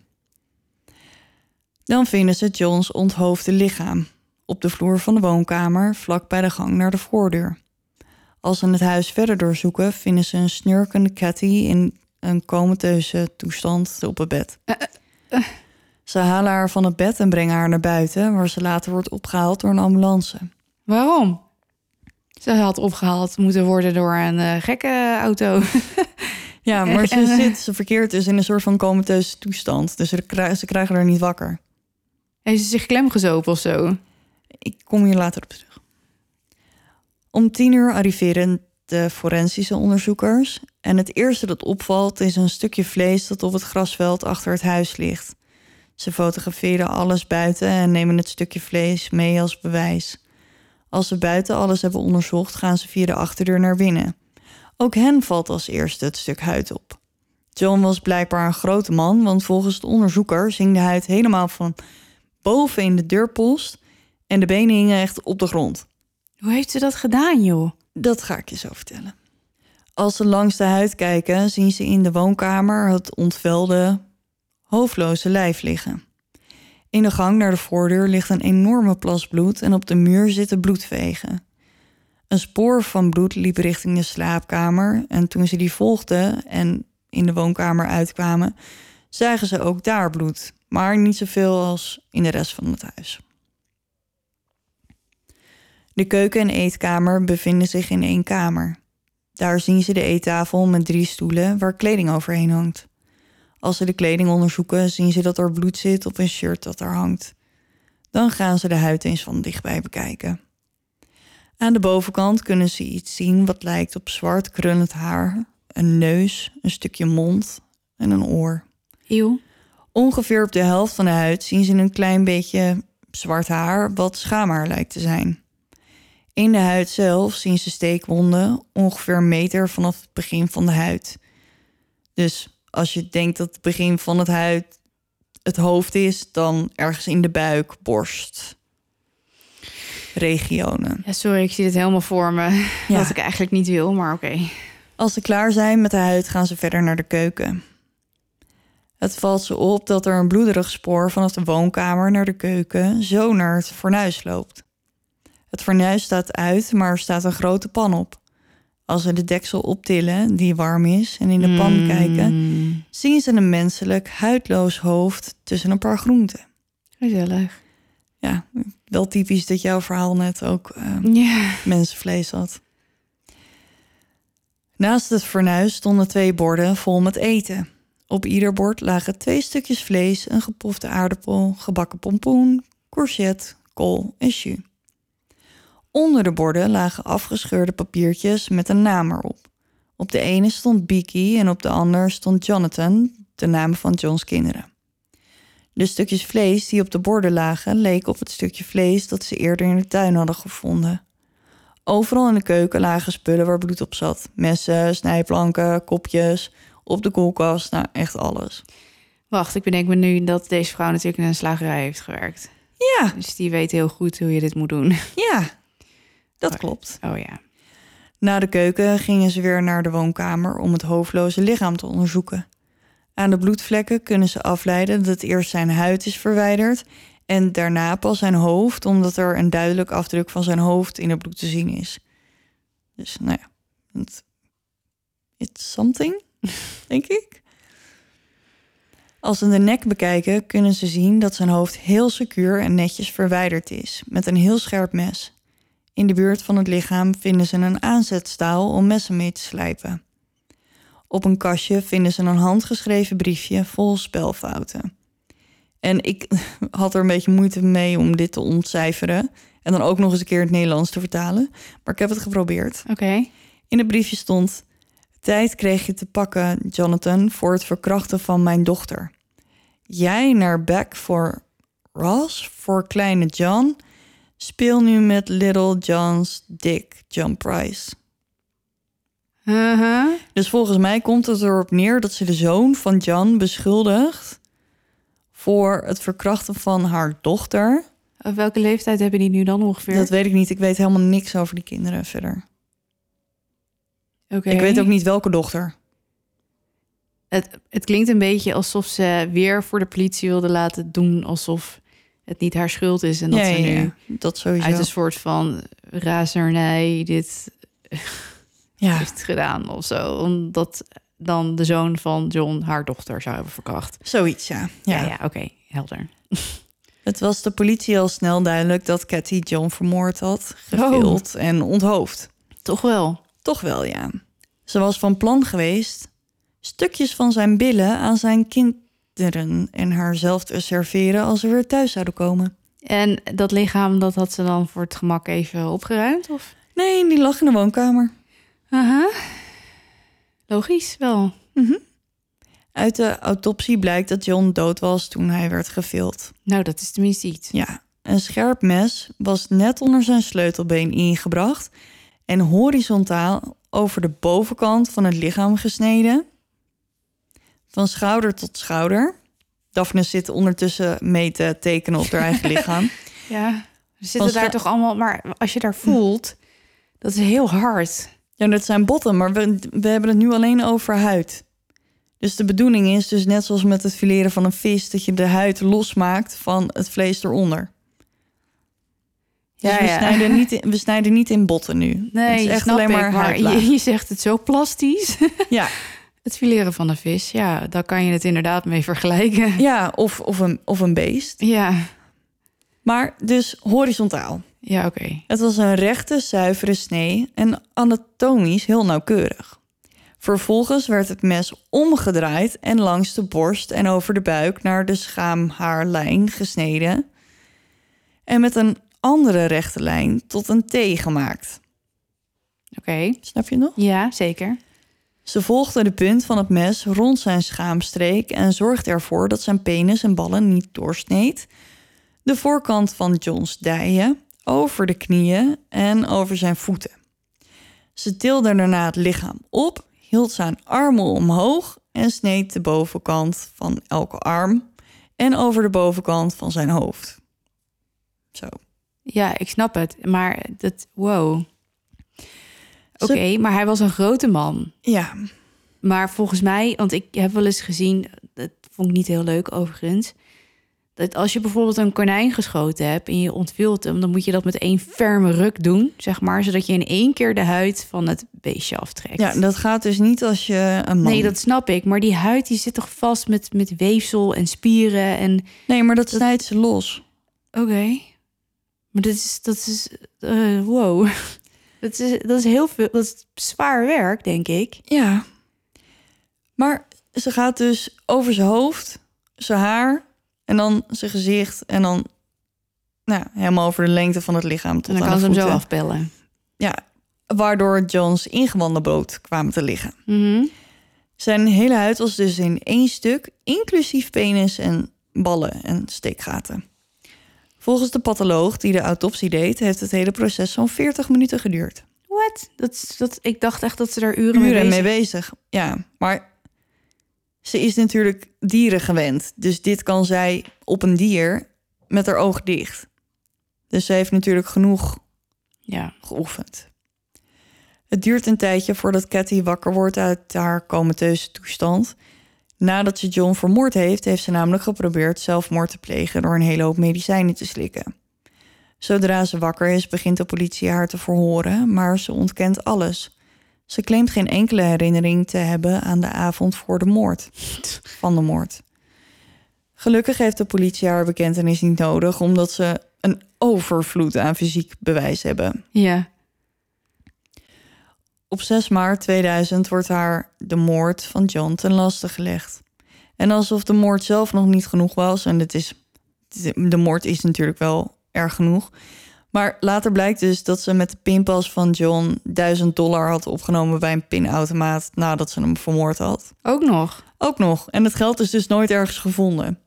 Dan vinden ze John's onthoofde lichaam op de vloer van de woonkamer, vlak bij de gang naar de voordeur. Als ze het huis verder doorzoeken, vinden ze een snurkende Cathy in een comateuze toestand op het bed. Ze halen haar van het bed en brengen haar naar buiten, waar ze later wordt opgehaald door een ambulance. Waarom? Ze had opgehaald moeten worden door een eh, gekke auto. Ja, maar ze, eh, zit, ze verkeert dus in een soort van comateuze toestand. Dus ze, kri- ze krijgen haar niet wakker. Heeft ze zich klemgezopen of zo? Ik kom hier later op terug. Om tien uur arriveren de forensische onderzoekers. En het eerste dat opvalt is een stukje vlees dat op het grasveld achter het huis ligt. Ze fotograferen alles buiten en nemen het stukje vlees mee als bewijs. Als ze buiten alles hebben onderzocht, gaan ze via de achterdeur naar binnen. Ook hen valt als eerste het stuk huid op. John was blijkbaar een grote man, want volgens de onderzoekers hing de huid helemaal van boven in de deurpost en de benen hingen echt op de grond. Hoe heeft ze dat gedaan, joh? Dat ga ik je zo vertellen. Als ze langs de huid kijken, zien ze in de woonkamer het ontvelde, hoofdloze lijf liggen. In de gang naar de voordeur ligt een enorme plas bloed en op de muur zitten bloedvegen. Een spoor van bloed liep richting de slaapkamer en toen ze die volgden en in de woonkamer uitkwamen, zagen ze ook daar bloed, maar niet zoveel als in de rest van het huis. De keuken en eetkamer bevinden zich in één kamer. Daar zien ze de eettafel met drie stoelen waar kleding overheen hangt. Als ze de kleding onderzoeken, zien ze dat er bloed zit op een shirt dat er hangt. Dan gaan ze de huid eens van dichtbij bekijken. Aan de bovenkant kunnen ze iets zien wat lijkt op zwart krullend haar, een neus, een stukje mond en een oor. Eeuw. Ongeveer op de helft van de huid zien ze een klein beetje zwart haar, wat schaamhaar lijkt te zijn. In de huid zelf zien ze steekwonden, ongeveer een meter vanaf het begin van de huid. Dus als je denkt dat het begin van het huid het hoofd is, dan ergens in de buik, borst, regionen. Ja, sorry, ik zie het helemaal voor me. Ja. Wat ik eigenlijk niet wil, maar oké. Als ze klaar zijn met de huid, gaan ze verder naar de keuken. Het valt ze op dat er een bloederig spoor vanaf de woonkamer naar de keuken zo naar het fornuis loopt. Het fornuis staat uit, maar er staat een grote pan op. Als ze de deksel optillen, die warm is, en in de pan Mm. kijken, zien ze een menselijk, huidloos hoofd tussen een paar groenten. Gezellig. Ja, wel typisch dat jouw verhaal net ook eh, mensenvlees had. Naast het fornuis stonden twee borden vol met eten. Op ieder bord lagen twee stukjes vlees, een gepofte aardappel, gebakken pompoen, courgette, kool en jus. Onder de borden lagen afgescheurde papiertjes met een naam erop. Op de ene stond Beaky en op de ander stond Jonathan, de naam van John's kinderen. De stukjes vlees die op de borden lagen leken op het stukje vlees dat ze eerder in de tuin hadden gevonden. Overal in de keuken lagen spullen waar bloed op zat. Messen, snijplanken, kopjes, op de koelkast, nou echt alles. Wacht, ik bedenk me nu dat deze vrouw natuurlijk in een slagerij heeft gewerkt. Ja, Dus die weet heel goed hoe je dit moet doen. ja, dat klopt. Oh ja. Na de keuken gingen ze weer naar de woonkamer om het hoofdloze lichaam te onderzoeken. Aan de bloedvlekken kunnen ze afleiden dat eerst zijn huid is verwijderd en daarna pas zijn hoofd, omdat er een duidelijk afdruk van zijn hoofd in het bloed te zien is. Dus nou ja, het it's something, denk ik. Als ze de nek bekijken, kunnen ze zien dat zijn hoofd heel secuur en netjes verwijderd is, met een heel scherp mes. In de buurt van het lichaam vinden ze een aanzetstaal om messen mee te slijpen. Op een kastje vinden ze een handgeschreven briefje vol spelfouten. En ik had er een beetje moeite mee om dit te ontcijferen. En dan ook nog eens een keer in het Nederlands te vertalen. Maar ik heb het geprobeerd. Oké. In het briefje stond: Tijd kreeg je te pakken, Jonathan, voor het verkrachten van mijn dochter. Jij naar back voor Ross, voor kleine John. Speel nu met Little John's Dick, John Price. Uh-huh. Dus volgens mij komt het erop neer dat ze de zoon van John beschuldigt voor het verkrachten van haar dochter. Op welke leeftijd hebben die nu dan ongeveer? Dat weet ik niet. Ik weet helemaal niks over die kinderen verder. Oké. Ik weet ook niet welke dochter. Het, het klinkt een beetje alsof ze weer voor de politie wilde laten doen alsof het niet haar schuld is. En dat ja, ze nu ja. dat sowieso. uit een soort van razernij dit ja. heeft gedaan of zo. Omdat dan de zoon van John haar dochter zou hebben verkracht. Zoiets, ja. Ja, ja. oké, helder. Het was de politie al snel duidelijk dat Cathy John vermoord had, gevild en onthoofd. Toch wel. Toch wel, ja. Ze was van plan geweest stukjes van zijn billen aan zijn kinderen en haarzelf te serveren als ze weer thuis zouden komen. En dat lichaam, dat had ze dan voor het gemak even opgeruimd? Of? Nee, die lag in de woonkamer. Aha. Logisch wel. Uit de autopsie blijkt dat John dood was toen hij werd gevild. Nou, dat is tenminste iets. Ja, een scherp mes was net onder zijn sleutelbeen ingebracht en horizontaal over de bovenkant van het lichaam gesneden. Van schouder tot schouder. Daphne zit ondertussen mee te tekenen op haar eigen lichaam. Ja. We zitten daar toch allemaal... Maar als je daar voelt, dat is heel hard. Ja, dat zijn botten, maar we, we hebben het nu alleen over huid. Dus de bedoeling is dus net zoals met het fileren van een vis... dat je de huid losmaakt van het vlees eronder. Dus Ja, we, ja. Snijden niet in, we snijden niet in botten nu. het Nee, is echt alleen maar maar je, je zegt het zo plastisch. Ja, Het fileren van een vis, ja, daar kan je het inderdaad mee vergelijken. ja of, of, een, of een beest. Ja, Maar dus horizontaal. ja oké. Het was een rechte, zuivere snee en anatomisch heel nauwkeurig. Vervolgens werd het mes omgedraaid en langs de borst en over de buik naar de schaamhaarlijn gesneden. En met een andere rechte lijn tot een T gemaakt. Oké, Snap je nog? ja, zeker. Ze volgde de punt van het mes rond zijn schaamstreek en zorgde ervoor dat zijn penis en ballen niet doorsneed. De voorkant van John's dijen, over de knieën en over zijn voeten. Ze tilde daarna het lichaam op, hield zijn armen omhoog en sneed de bovenkant van elke arm en over de bovenkant van zijn hoofd. Zo. Ja, ik snap het. Maar dat, wow. Oké, maar hij was een grote man. Ja, Maar volgens mij, want ik heb wel eens gezien, dat vond ik niet heel leuk overigens. Dat als je bijvoorbeeld een konijn geschoten hebt en je ontwilt hem, dan moet je dat met één ferme ruk doen, zeg maar, zodat je in één keer de huid van het beestje aftrekt. ja, dat gaat dus niet als je een man... Nee, dat snap ik. Maar die huid die zit toch vast met, met weefsel en spieren en nee maar dat snijdt ze los. Oké. Maar dat is, dat is, eh, wow. Dat is, dat is heel veel, dat is zwaar werk, denk ik. Ja. Maar ze gaat dus over zijn hoofd, zijn haar en dan zijn gezicht en dan nou, helemaal over de lengte van het lichaam tot En dan aan kan ze hem zo voeten. afpellen. Ja, waardoor Johns ingewanden bloot kwamen te liggen. Mhm. Zijn hele huid was dus in één stuk, inclusief penis en ballen en steekgaten. Volgens de patholoog die de autopsie deed, heeft het hele proces zo'n 40 minuten geduurd. What? Dat, dat, ik dacht echt dat ze daar uren, mee bezig mee bezig. Ja, maar ze is natuurlijk dieren gewend. Dus dit kan zij op een dier met haar oog dicht. Dus ze heeft natuurlijk genoeg Ja. geoefend. Het duurt een tijdje voordat Cathy wakker wordt uit haar comateuze toestand. Nadat ze John vermoord heeft, heeft ze namelijk geprobeerd zelfmoord te plegen door een hele hoop medicijnen te slikken. Zodra ze wakker is, begint de politie haar te verhoren, maar ze ontkent alles. Ze claimt geen enkele herinnering te hebben aan de avond voor de moord. Van de moord. Gelukkig heeft de politie haar bekentenis niet nodig, omdat ze een overvloed aan fysiek bewijs hebben. Ja. Op 6 maart 2000 wordt haar de moord van John ten laste gelegd. En alsof de moord zelf nog niet genoeg was, en het is, de moord is natuurlijk wel erg genoeg. Maar later blijkt dus dat ze met de pinpas van John 1000 dollar had opgenomen bij een pinautomaat nadat ze hem vermoord had. Ook nog? Ook nog. En het geld is dus nooit ergens gevonden.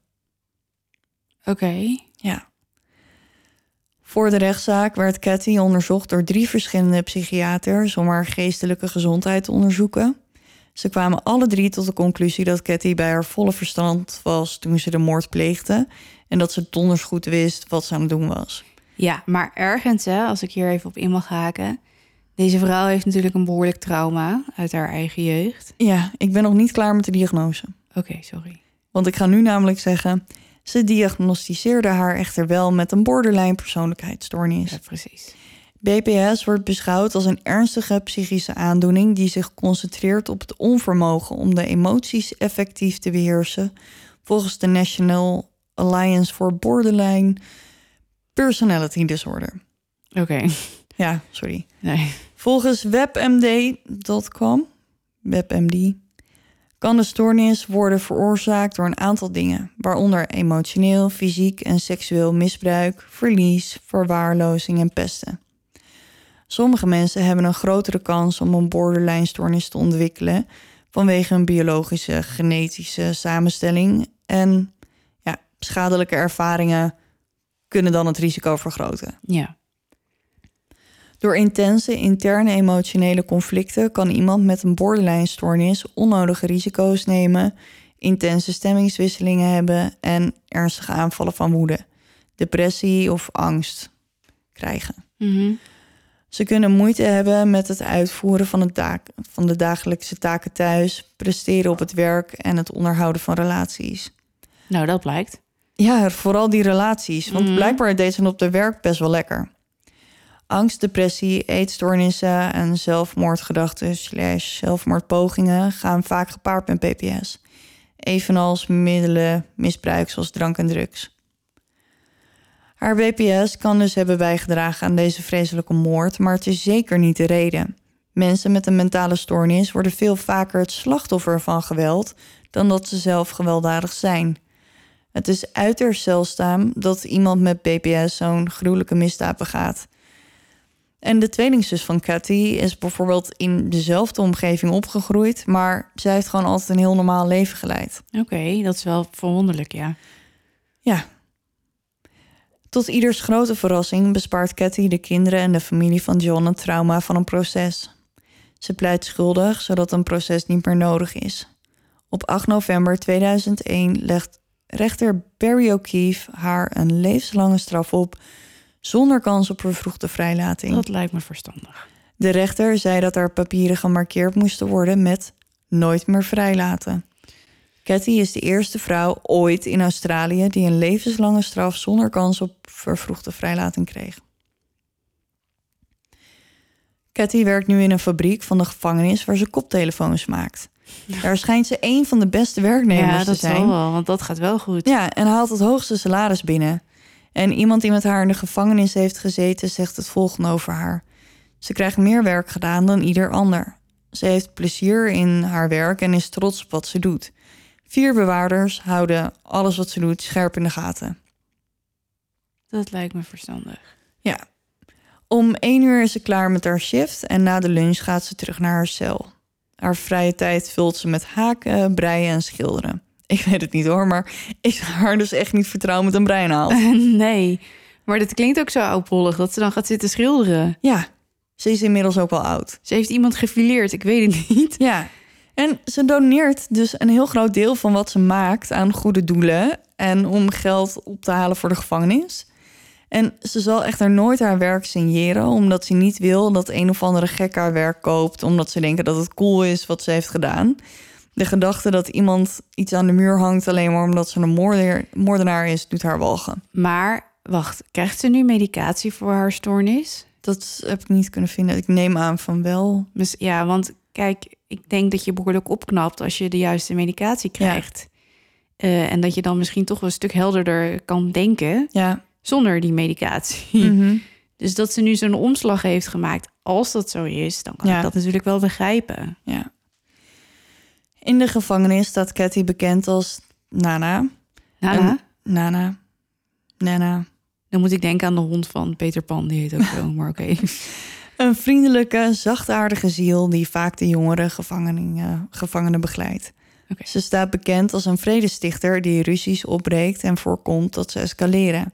Oké. Ja. Voor de rechtszaak werd Cathy onderzocht door drie verschillende psychiaters om haar geestelijke gezondheid te onderzoeken. Ze kwamen alle drie tot de conclusie dat Cathy bij haar volle verstand was toen ze de moord pleegde en dat ze donders goed wist wat ze aan het doen was. Ja, maar ergens, hè, als ik hier even op in mag haken. Deze vrouw heeft natuurlijk een behoorlijk trauma uit haar eigen jeugd. Ja, ik ben nog niet klaar met de diagnose. Oké, sorry. Want ik ga nu namelijk zeggen, ze diagnosticeerde haar echter wel met een borderline persoonlijkheidsstoornis. Ja, precies. BPS wordt beschouwd als een ernstige psychische aandoening die zich concentreert op het onvermogen om de emoties effectief te beheersen, volgens de National Alliance for Borderline Personality Disorder. Oké. Ja, sorry. Nee. Volgens webmd.com, webmd, kan de stoornis worden veroorzaakt door een aantal dingen, waaronder emotioneel, fysiek en seksueel misbruik, verlies, verwaarlozing en pesten. Sommige mensen hebben een grotere kans om een borderline stoornis te ontwikkelen vanwege hun biologische, genetische samenstelling en ja, schadelijke ervaringen kunnen dan het risico vergroten. Ja. Door intense interne emotionele conflicten kan iemand met een borderline-stoornis onnodige risico's nemen, intense stemmingswisselingen hebben en ernstige aanvallen van woede, depressie of angst krijgen. Mhm. Ze kunnen moeite hebben met het uitvoeren van, het taak, van de dagelijkse taken thuis, presteren op het werk en het onderhouden van relaties. Nou, dat blijkt. Ja, vooral die relaties. Want Mhm. blijkbaar deed ze op de werk best wel lekker. Angst, depressie, eetstoornissen en zelfmoordgedachten slash zelfmoordpogingen gaan vaak gepaard met PPS. Evenals middelen misbruik zoals drank en drugs. Haar BPS kan dus hebben bijgedragen aan deze vreselijke moord, maar het is zeker niet de reden. Mensen met een mentale stoornis worden veel vaker het slachtoffer van geweld dan dat ze zelf gewelddadig zijn. Het is uiterst zeldzaam dat iemand met BPS zo'n gruwelijke misdaad begaat. En de tweelingzus van Cathy is bijvoorbeeld in dezelfde omgeving opgegroeid, maar zij heeft gewoon altijd een heel normaal leven geleid. Oké, dat is wel verwonderlijk, ja. Ja. Tot ieders grote verrassing bespaart Cathy de kinderen en de familie van John het trauma van een proces. Ze pleit schuldig, zodat een proces niet meer nodig is. Op 8 november 2001 legt rechter Barry O'Keefe haar een levenslange straf op zonder kans op vervroegde vrijlating. Dat lijkt me verstandig. De rechter zei dat haar papieren gemarkeerd moesten worden met nooit meer vrijlaten. Cathy is de eerste vrouw ooit in Australië die een levenslange straf zonder kans op vervroegde vrijlating kreeg. Cathy werkt nu in een fabriek van de gevangenis waar ze koptelefoons maakt. Daar schijnt ze een van de beste werknemers ja, te dat zijn. zal wel, want dat gaat wel goed. Ja, en haalt het hoogste salaris binnen. En iemand die met haar in de gevangenis heeft gezeten, zegt het volgende over haar. Ze krijgt meer werk gedaan dan ieder ander. Ze heeft plezier in haar werk en is trots op wat ze doet. Vier bewaarders houden alles wat ze doet scherp in de gaten. Dat lijkt me verstandig. Ja. Om één uur is ze klaar met haar shift en na de lunch gaat ze terug naar haar cel. Haar vrije tijd vult ze met haken, breien en schilderen. Ik weet het niet hoor, maar ik zou haar dus echt niet vertrouwen met een breinaald. nee, maar dat klinkt ook zo oudbollig dat ze dan gaat zitten schilderen. Ja, ze is inmiddels ook wel oud. Ze heeft iemand gefileerd, ik weet het niet. Ja, en ze doneert dus een heel groot deel van wat ze maakt aan goede doelen en om geld op te halen voor de gevangenis. En ze zal echter nooit haar werk signeren, omdat ze niet wil dat een of andere gek haar werk koopt, omdat ze denken dat het cool is wat ze heeft gedaan. De gedachte dat iemand iets aan de muur hangt alleen maar omdat ze een moordenaar, moordenaar is, doet haar walgen. Maar wacht, krijgt ze nu medicatie voor haar stoornis? Dat heb ik niet kunnen vinden. Ik neem aan van wel. Mis- Ja, want kijk, ik denk dat je behoorlijk opknapt als je de juiste medicatie krijgt. Eh, en dat je dan misschien toch wel een stuk helderder kan denken Ja. zonder die medicatie. Mhm. Dus dat ze nu zo'n omslag heeft gemaakt, als dat zo is, dan kan Ja. ik dat natuurlijk wel begrijpen. ja. In de gevangenis staat Cathy bekend als Nana. Nana, En- Nana. Nana. dan moet ik denken aan de hond van Peter Pan, die heet ook zo, maar oké. Een vriendelijke, zachtaardige ziel die vaak de jongere gevangenen, gevangenen begeleidt. Ze staat bekend als een vredestichter die ruzies opbreekt en voorkomt dat ze escaleren.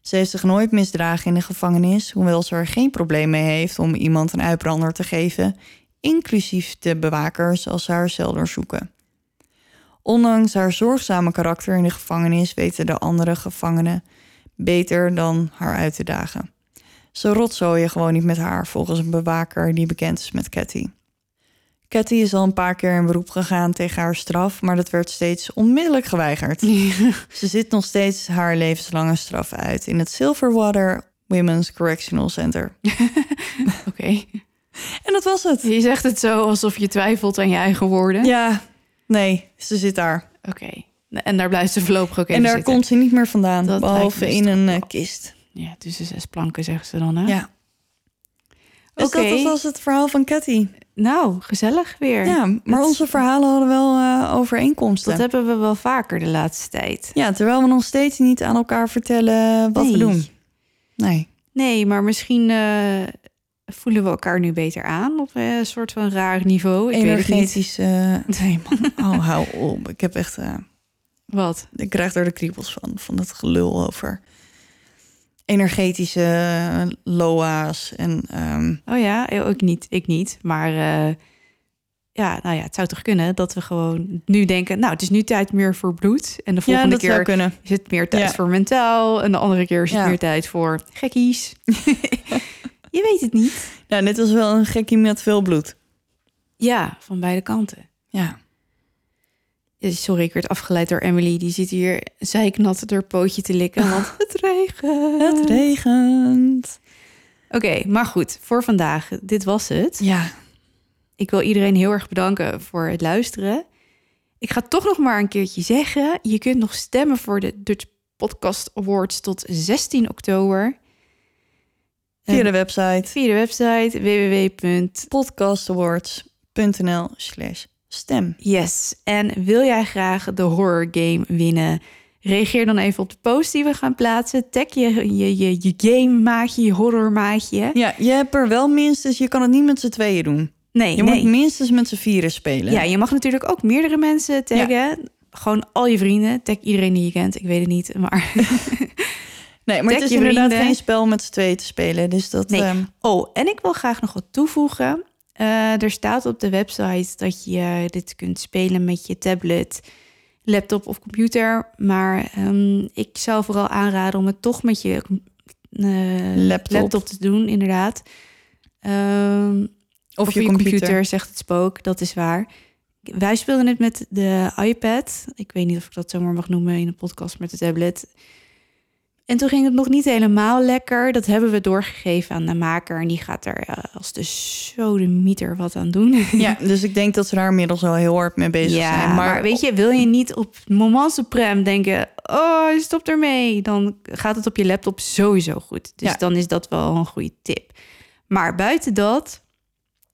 Ze heeft zich nooit misdragen in de gevangenis, hoewel ze er geen probleem mee heeft om iemand een uitbrander te geven, inclusief de bewakers als ze haar cel doorzoeken. Ondanks haar zorgzame karakter in de gevangenis weten de andere gevangenen beter dan haar uit te dagen. Ze rotzooien gewoon niet met haar, volgens een bewaker die bekend is met Cathy. Cathy is al een paar keer in beroep gegaan tegen haar straf, maar dat werd steeds onmiddellijk geweigerd. Ze zit nog steeds haar levenslange straf uit in het Silverwater Women's Correctional Center. Oké. En dat was het. Je zegt het zo alsof je twijfelt aan je eigen woorden. Ja, nee, ze zit daar. Oké. En daar blijft ze voorlopig ook even en daar zitten. komt ze niet meer vandaan, Dat behalve in dus een toch eh, kist. Ja, tussen zes planken zeggen ze dan, hè? Ja. Dus Oké. dat was het verhaal van Cathy. Nou, gezellig weer. Ja, maar onze verhalen hadden wel eh, overeenkomsten. Dat hebben we wel vaker de laatste tijd. Ja, terwijl we nog steeds niet aan elkaar vertellen wat we doen. Nee. Nee, maar misschien eh, voelen we elkaar nu beter aan op eh, een soort van raar niveau. Ik weet het niet. Energetisch. eh, nee, man. Oh, hou op. Ik heb echt. eh, Wat? ik krijg er de kriebels van. Van het gelul over energetische loa's. En ehm, Oh ja, ook niet. Ik niet. Maar ja, nou ja, het zou toch kunnen dat we gewoon nu denken... nou, het is nu tijd meer voor bloed. En de volgende dat keer kunnen. is het meer tijd Ja. voor mentaal. En de andere keer is het Ja. meer tijd voor gekkies. Je weet het niet. Ja, dit was wel een gekkie met veel bloed. Ja, van beide kanten. Ja. Sorry, ik werd afgeleid door Emily. Die zit hier zeiknat door pootje te likken. Want het regent. Het regent. Oké, maar goed. Voor vandaag. Dit was het. Ja. Ik wil iedereen heel erg bedanken voor het luisteren. Ik ga toch nog maar een keertje zeggen. Je kunt nog stemmen voor de Dutch Podcast Awards tot 16 oktober. De website Via de website www. podcastawards.nl slash stem. Yes. En wil jij graag de horror game winnen? Reageer dan even op de post die we gaan plaatsen. Tag je, je, je, je game maatje, je horror maatje. Ja, je hebt er wel minstens, je kan het niet met z'n tweeën doen. Nee, Je nee. moet minstens met z'n vieren spelen. Ja, je mag natuurlijk ook meerdere mensen taggen. Gewoon al je vrienden. Tag iedereen die je kent. Ik weet het niet, maar... nee, maar tag het is inderdaad vrienden. geen spel met z'n tweeën te spelen. Dus dat... Nee. ehm, Oh, en ik wil graag nog wat toevoegen. Eh, er staat op de website dat je dit kunt spelen met je tablet, laptop of computer. Maar ehm, ik zou vooral aanraden om het toch met je eh, Laptop. te doen, inderdaad. Ehm, of, of je, computer. zegt het spook, dat is waar. Wij speelden het met de iPad. Ik weet niet of ik dat zomaar mag noemen in een podcast met de tablet. En toen ging het nog niet helemaal lekker. Dat hebben we doorgegeven aan de maker. En die gaat er eh, als de sodemieter wat aan doen. Ja, dus ik denk dat ze daar inmiddels wel heel hard mee bezig ja, zijn. maar, weet je, wil je niet op moment supreme denken... oh, stop ermee. Dan gaat het op je laptop sowieso goed. Dus Ja. dan is dat wel een goede tip. Maar buiten dat,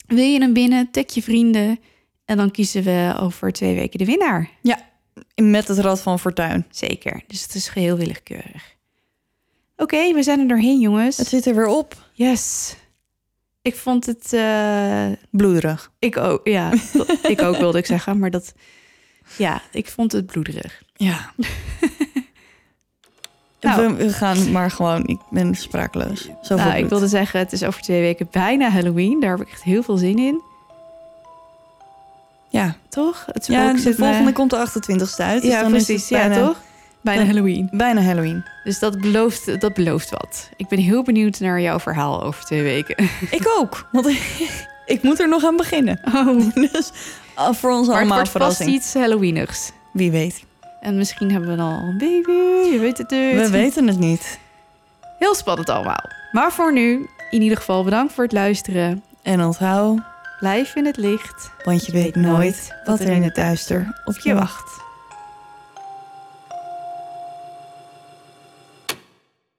wil je hem binnen, tag je vrienden... en dan kiezen we over twee weken de winnaar. Met het Rad van Fortuin. Zeker. Dus het is geheel willekeurig. Oké, we zijn er doorheen, jongens. Het zit er weer op. Yes. Ik vond het... eh, Bloederig. ik ook, ja. ik ook wilde ik zeggen, maar dat... Ja, ik vond het bloederig. Ja. Nou. we, we gaan maar gewoon... Ik ben sprakeloos. Zoveel Nou, ik wilde zeggen, het is over twee weken bijna Halloween. Daar heb ik echt heel veel zin in. Ja, Toch? Het ja de me- volgende komt de 28ste uit. dus Ja, dan is precies. het bijna, Ja, toch? Bijna. Halloween. Bijna Halloween. Dus dat belooft, dat belooft wat. Ik ben heel benieuwd naar jouw verhaal over twee weken. Ik ook. Want ik moet er nog aan beginnen. Oh, Dus ah, voor ons maar het allemaal vast verrassing. iets Halloweenigs. Wie weet. En misschien hebben we dan al een baby. Je weet het niet. We weten het niet. Heel spannend allemaal. Maar voor nu, in ieder geval bedankt voor het luisteren. En onthoud, Blijf in het licht. want je weet nooit wat er in het duister op je wacht.